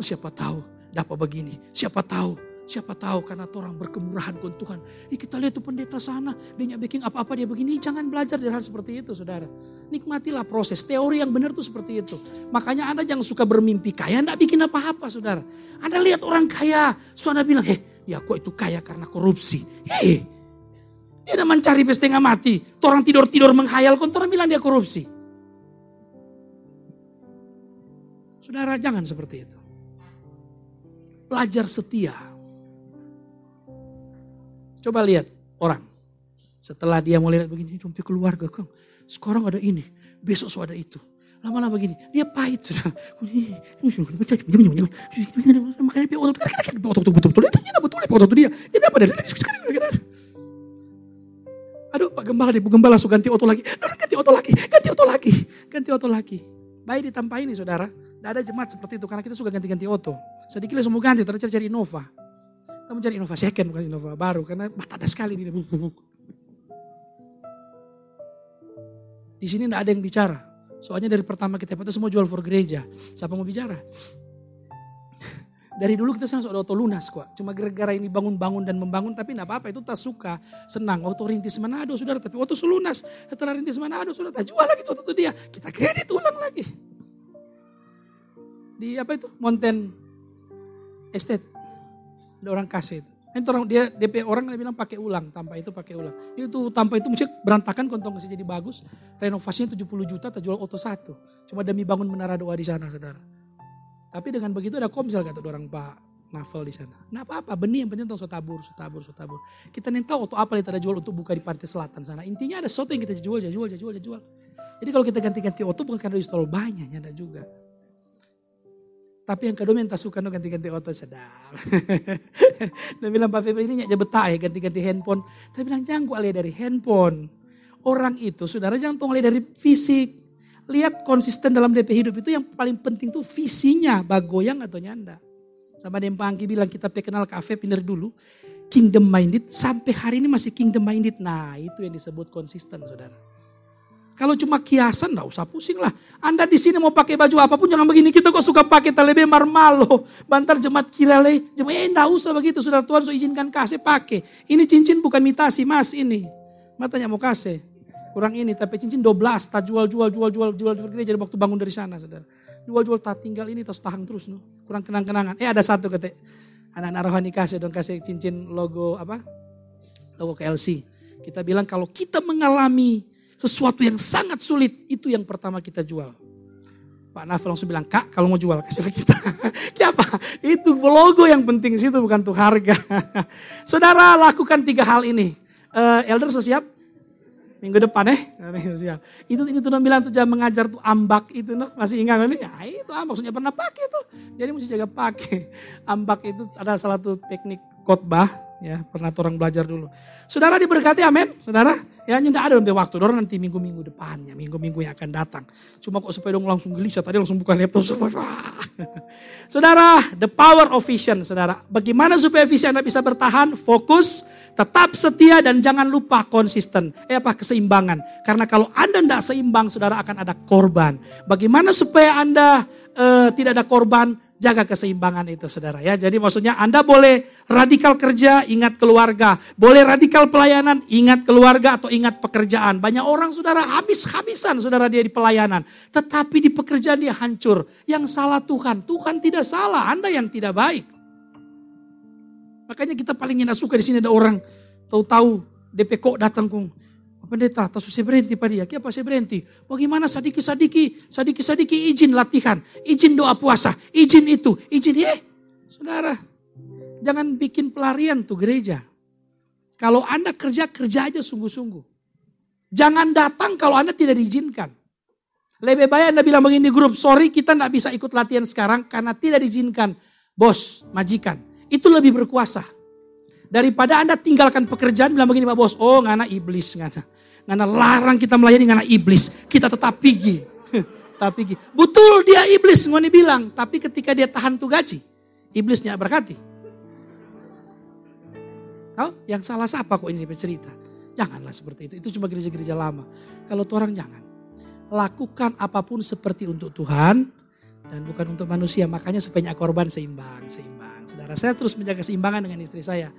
Siapa tahu dapat begini. Siapa tahu Siapa tahu karena orang berkemurahan con Tuhan. Ih, kita lihat tuh pendeta sana, dia bikin apa-apa dia begini. Jangan belajar dari hal seperti itu saudara. Nikmatilah proses. Teori yang benar tuh seperti itu. Makanya Anda jangan suka bermimpi kaya, Anda bikin apa-apa saudara. Anda lihat orang kaya, saudara bilang, heh dia kok itu kaya karena korupsi. Hei, dia udah mencari setengah mati. Orang tidur-tidur menghayal, kon orang bilang dia korupsi. Saudara jangan seperti itu. Pelajar setia Coba lihat orang. Setelah dia mulai lihat begini, dompet keluarga kang. Sekarang ada ini, besok so ada itu. Lama-lama begini, dia pahit sudah. Makanya dia otot, betul betul, dia betul otot dia. Dia apa dia? Aduh Pak Gembala deh, Bu Gembala langsung ganti otot lagi. Ganti otot lagi, ganti otot lagi, ganti otot lagi. Baik ditampai ini saudara. Tidak ada jemaat seperti itu karena kita suka ganti-ganti otot. Sedikit mau ganti, terus cari Innova. Kamu cari Innova second bukan Innova baru karena ada sekali di Di sini tidak ada yang bicara. Soalnya dari pertama kita itu semua jual for gereja. Siapa mau bicara? Dari dulu kita sama ada auto lunas kok. Cuma gara-gara ini bangun-bangun dan membangun tapi tidak apa-apa itu tak suka. Senang. Auto rintis Manado saudara tapi auto lunas. Setelah rintis Manado sudah tak jual lagi auto itu dia. Kita kredit ulang lagi. Di apa itu? Mountain Estate. Ada orang kasih itu. Itu orang dia DP orang dia bilang pakai ulang, tanpa itu pakai ulang. Itu tanpa itu mesti berantakan kontong kasih jadi bagus. Renovasinya 70 juta terjual auto satu. Cuma demi bangun menara doa di sana, Saudara. Tapi dengan begitu ada komsel kata orang Pak Navel di sana. Nah apa-apa, benih yang penting tahu sotabur, sotabur, sotabur. Kita nih tahu auto apa yang kita jual untuk buka di pantai selatan sana. Intinya ada sesuatu yang kita jual, jual, jual, jual, jual. Jadi kalau kita ganti-ganti auto bukan karena install banyak, ada juga. Tapi yang kedua minta suka ganti-ganti otot sedap. Dia bilang Pak Febri ini aja betah ya ganti-ganti handphone. Tapi bilang jangan gue alih dari handphone. Orang itu saudara jangan tong alih dari fisik. Lihat konsisten dalam DP hidup itu yang paling penting tuh visinya. Bagoyang atau nyanda. Sama yang Pangki bilang kita kenal kafe pindah dulu. kingdom minded, sampai hari ini masih kingdom minded. Nah itu yang disebut konsisten saudara. Kalau cuma kiasan nggak usah pusing lah. Anda di sini mau pakai baju apa pun jangan begini. Kita kok suka pakai talebe marmalo. Bantar jemaat kirale. Jemaat eh enggak usah begitu. Saudara Tuhan so izinkan kasih pakai. Ini cincin bukan mitasi mas ini. Matanya mau kasih. Kurang ini tapi cincin 12. Tak jual jual jual jual jual jual jadi waktu bangun dari sana saudara. Jual jual tak tinggal ini terus tahan terus. No. Kurang kenang-kenangan. Eh ada satu kata. Anak-anak rohani kasih dong kasih cincin logo apa? Logo KLC. Kita bilang kalau kita mengalami sesuatu yang sangat sulit, itu yang pertama kita jual. Pak Nafel langsung bilang, kak kalau mau jual kasih kita. Kenapa? Itu logo yang penting situ bukan tuh harga. Saudara lakukan tiga hal ini. Uh, elder siap? Minggu depan eh. Itu itu tuh bilang tuh jangan mengajar tuh ambak itu no. Masih ingat kan? Ya itu ambak maksudnya pernah pakai tuh. Jadi mesti jaga pakai. Ambak itu ada salah satu teknik khotbah ya pernah orang belajar dulu. Saudara diberkati amin, saudara. Ya tidak ada nanti waktu, orang nanti minggu-minggu depannya, minggu-minggu yang akan datang. Cuma kok supaya dong langsung gelisah, tadi langsung buka laptop semua. saudara, the power of vision, saudara. Bagaimana supaya visi Anda bisa bertahan, fokus, tetap setia dan jangan lupa konsisten. Eh apa keseimbangan? Karena kalau Anda tidak seimbang, saudara akan ada korban. Bagaimana supaya Anda uh, tidak ada korban? Jaga keseimbangan itu saudara ya. Jadi maksudnya Anda boleh radikal kerja, ingat keluarga. Boleh radikal pelayanan, ingat keluarga atau ingat pekerjaan. Banyak orang saudara habis-habisan saudara dia di pelayanan. Tetapi di pekerjaan dia hancur. Yang salah Tuhan, Tuhan tidak salah, Anda yang tidak baik. Makanya kita paling tidak suka di sini ada orang tahu-tahu DP datang kong pendeta, tasu saya berhenti pada dia. Kenapa saya berhenti? Bagaimana sadiki-sadiki, sadiki-sadiki izin latihan, izin doa puasa, izin itu, izin eh. Saudara, jangan bikin pelarian tuh gereja. Kalau Anda kerja, kerja aja sungguh-sungguh. Jangan datang kalau Anda tidak diizinkan. Lebih baik Anda bilang begini di grup, sorry kita tidak bisa ikut latihan sekarang karena tidak diizinkan. Bos, majikan, itu lebih berkuasa. Daripada Anda tinggalkan pekerjaan bilang begini Pak Bos, oh ngana iblis ngana. Ngana larang kita melayani ngana iblis. Kita tetap pergi. pergi. Betul dia iblis ngoni bilang, tapi ketika dia tahan tuh gaji, iblisnya berkati. Kau yang salah siapa kok ini bercerita? Janganlah seperti itu. Itu cuma gereja-gereja lama. Kalau tuh orang jangan. Lakukan apa pun seperti untuk Tuhan dan bukan untuk manusia. Makanya sebanyak korban seimbang, seimbang. Saudara saya terus menjaga keseimbangan dengan istri saya.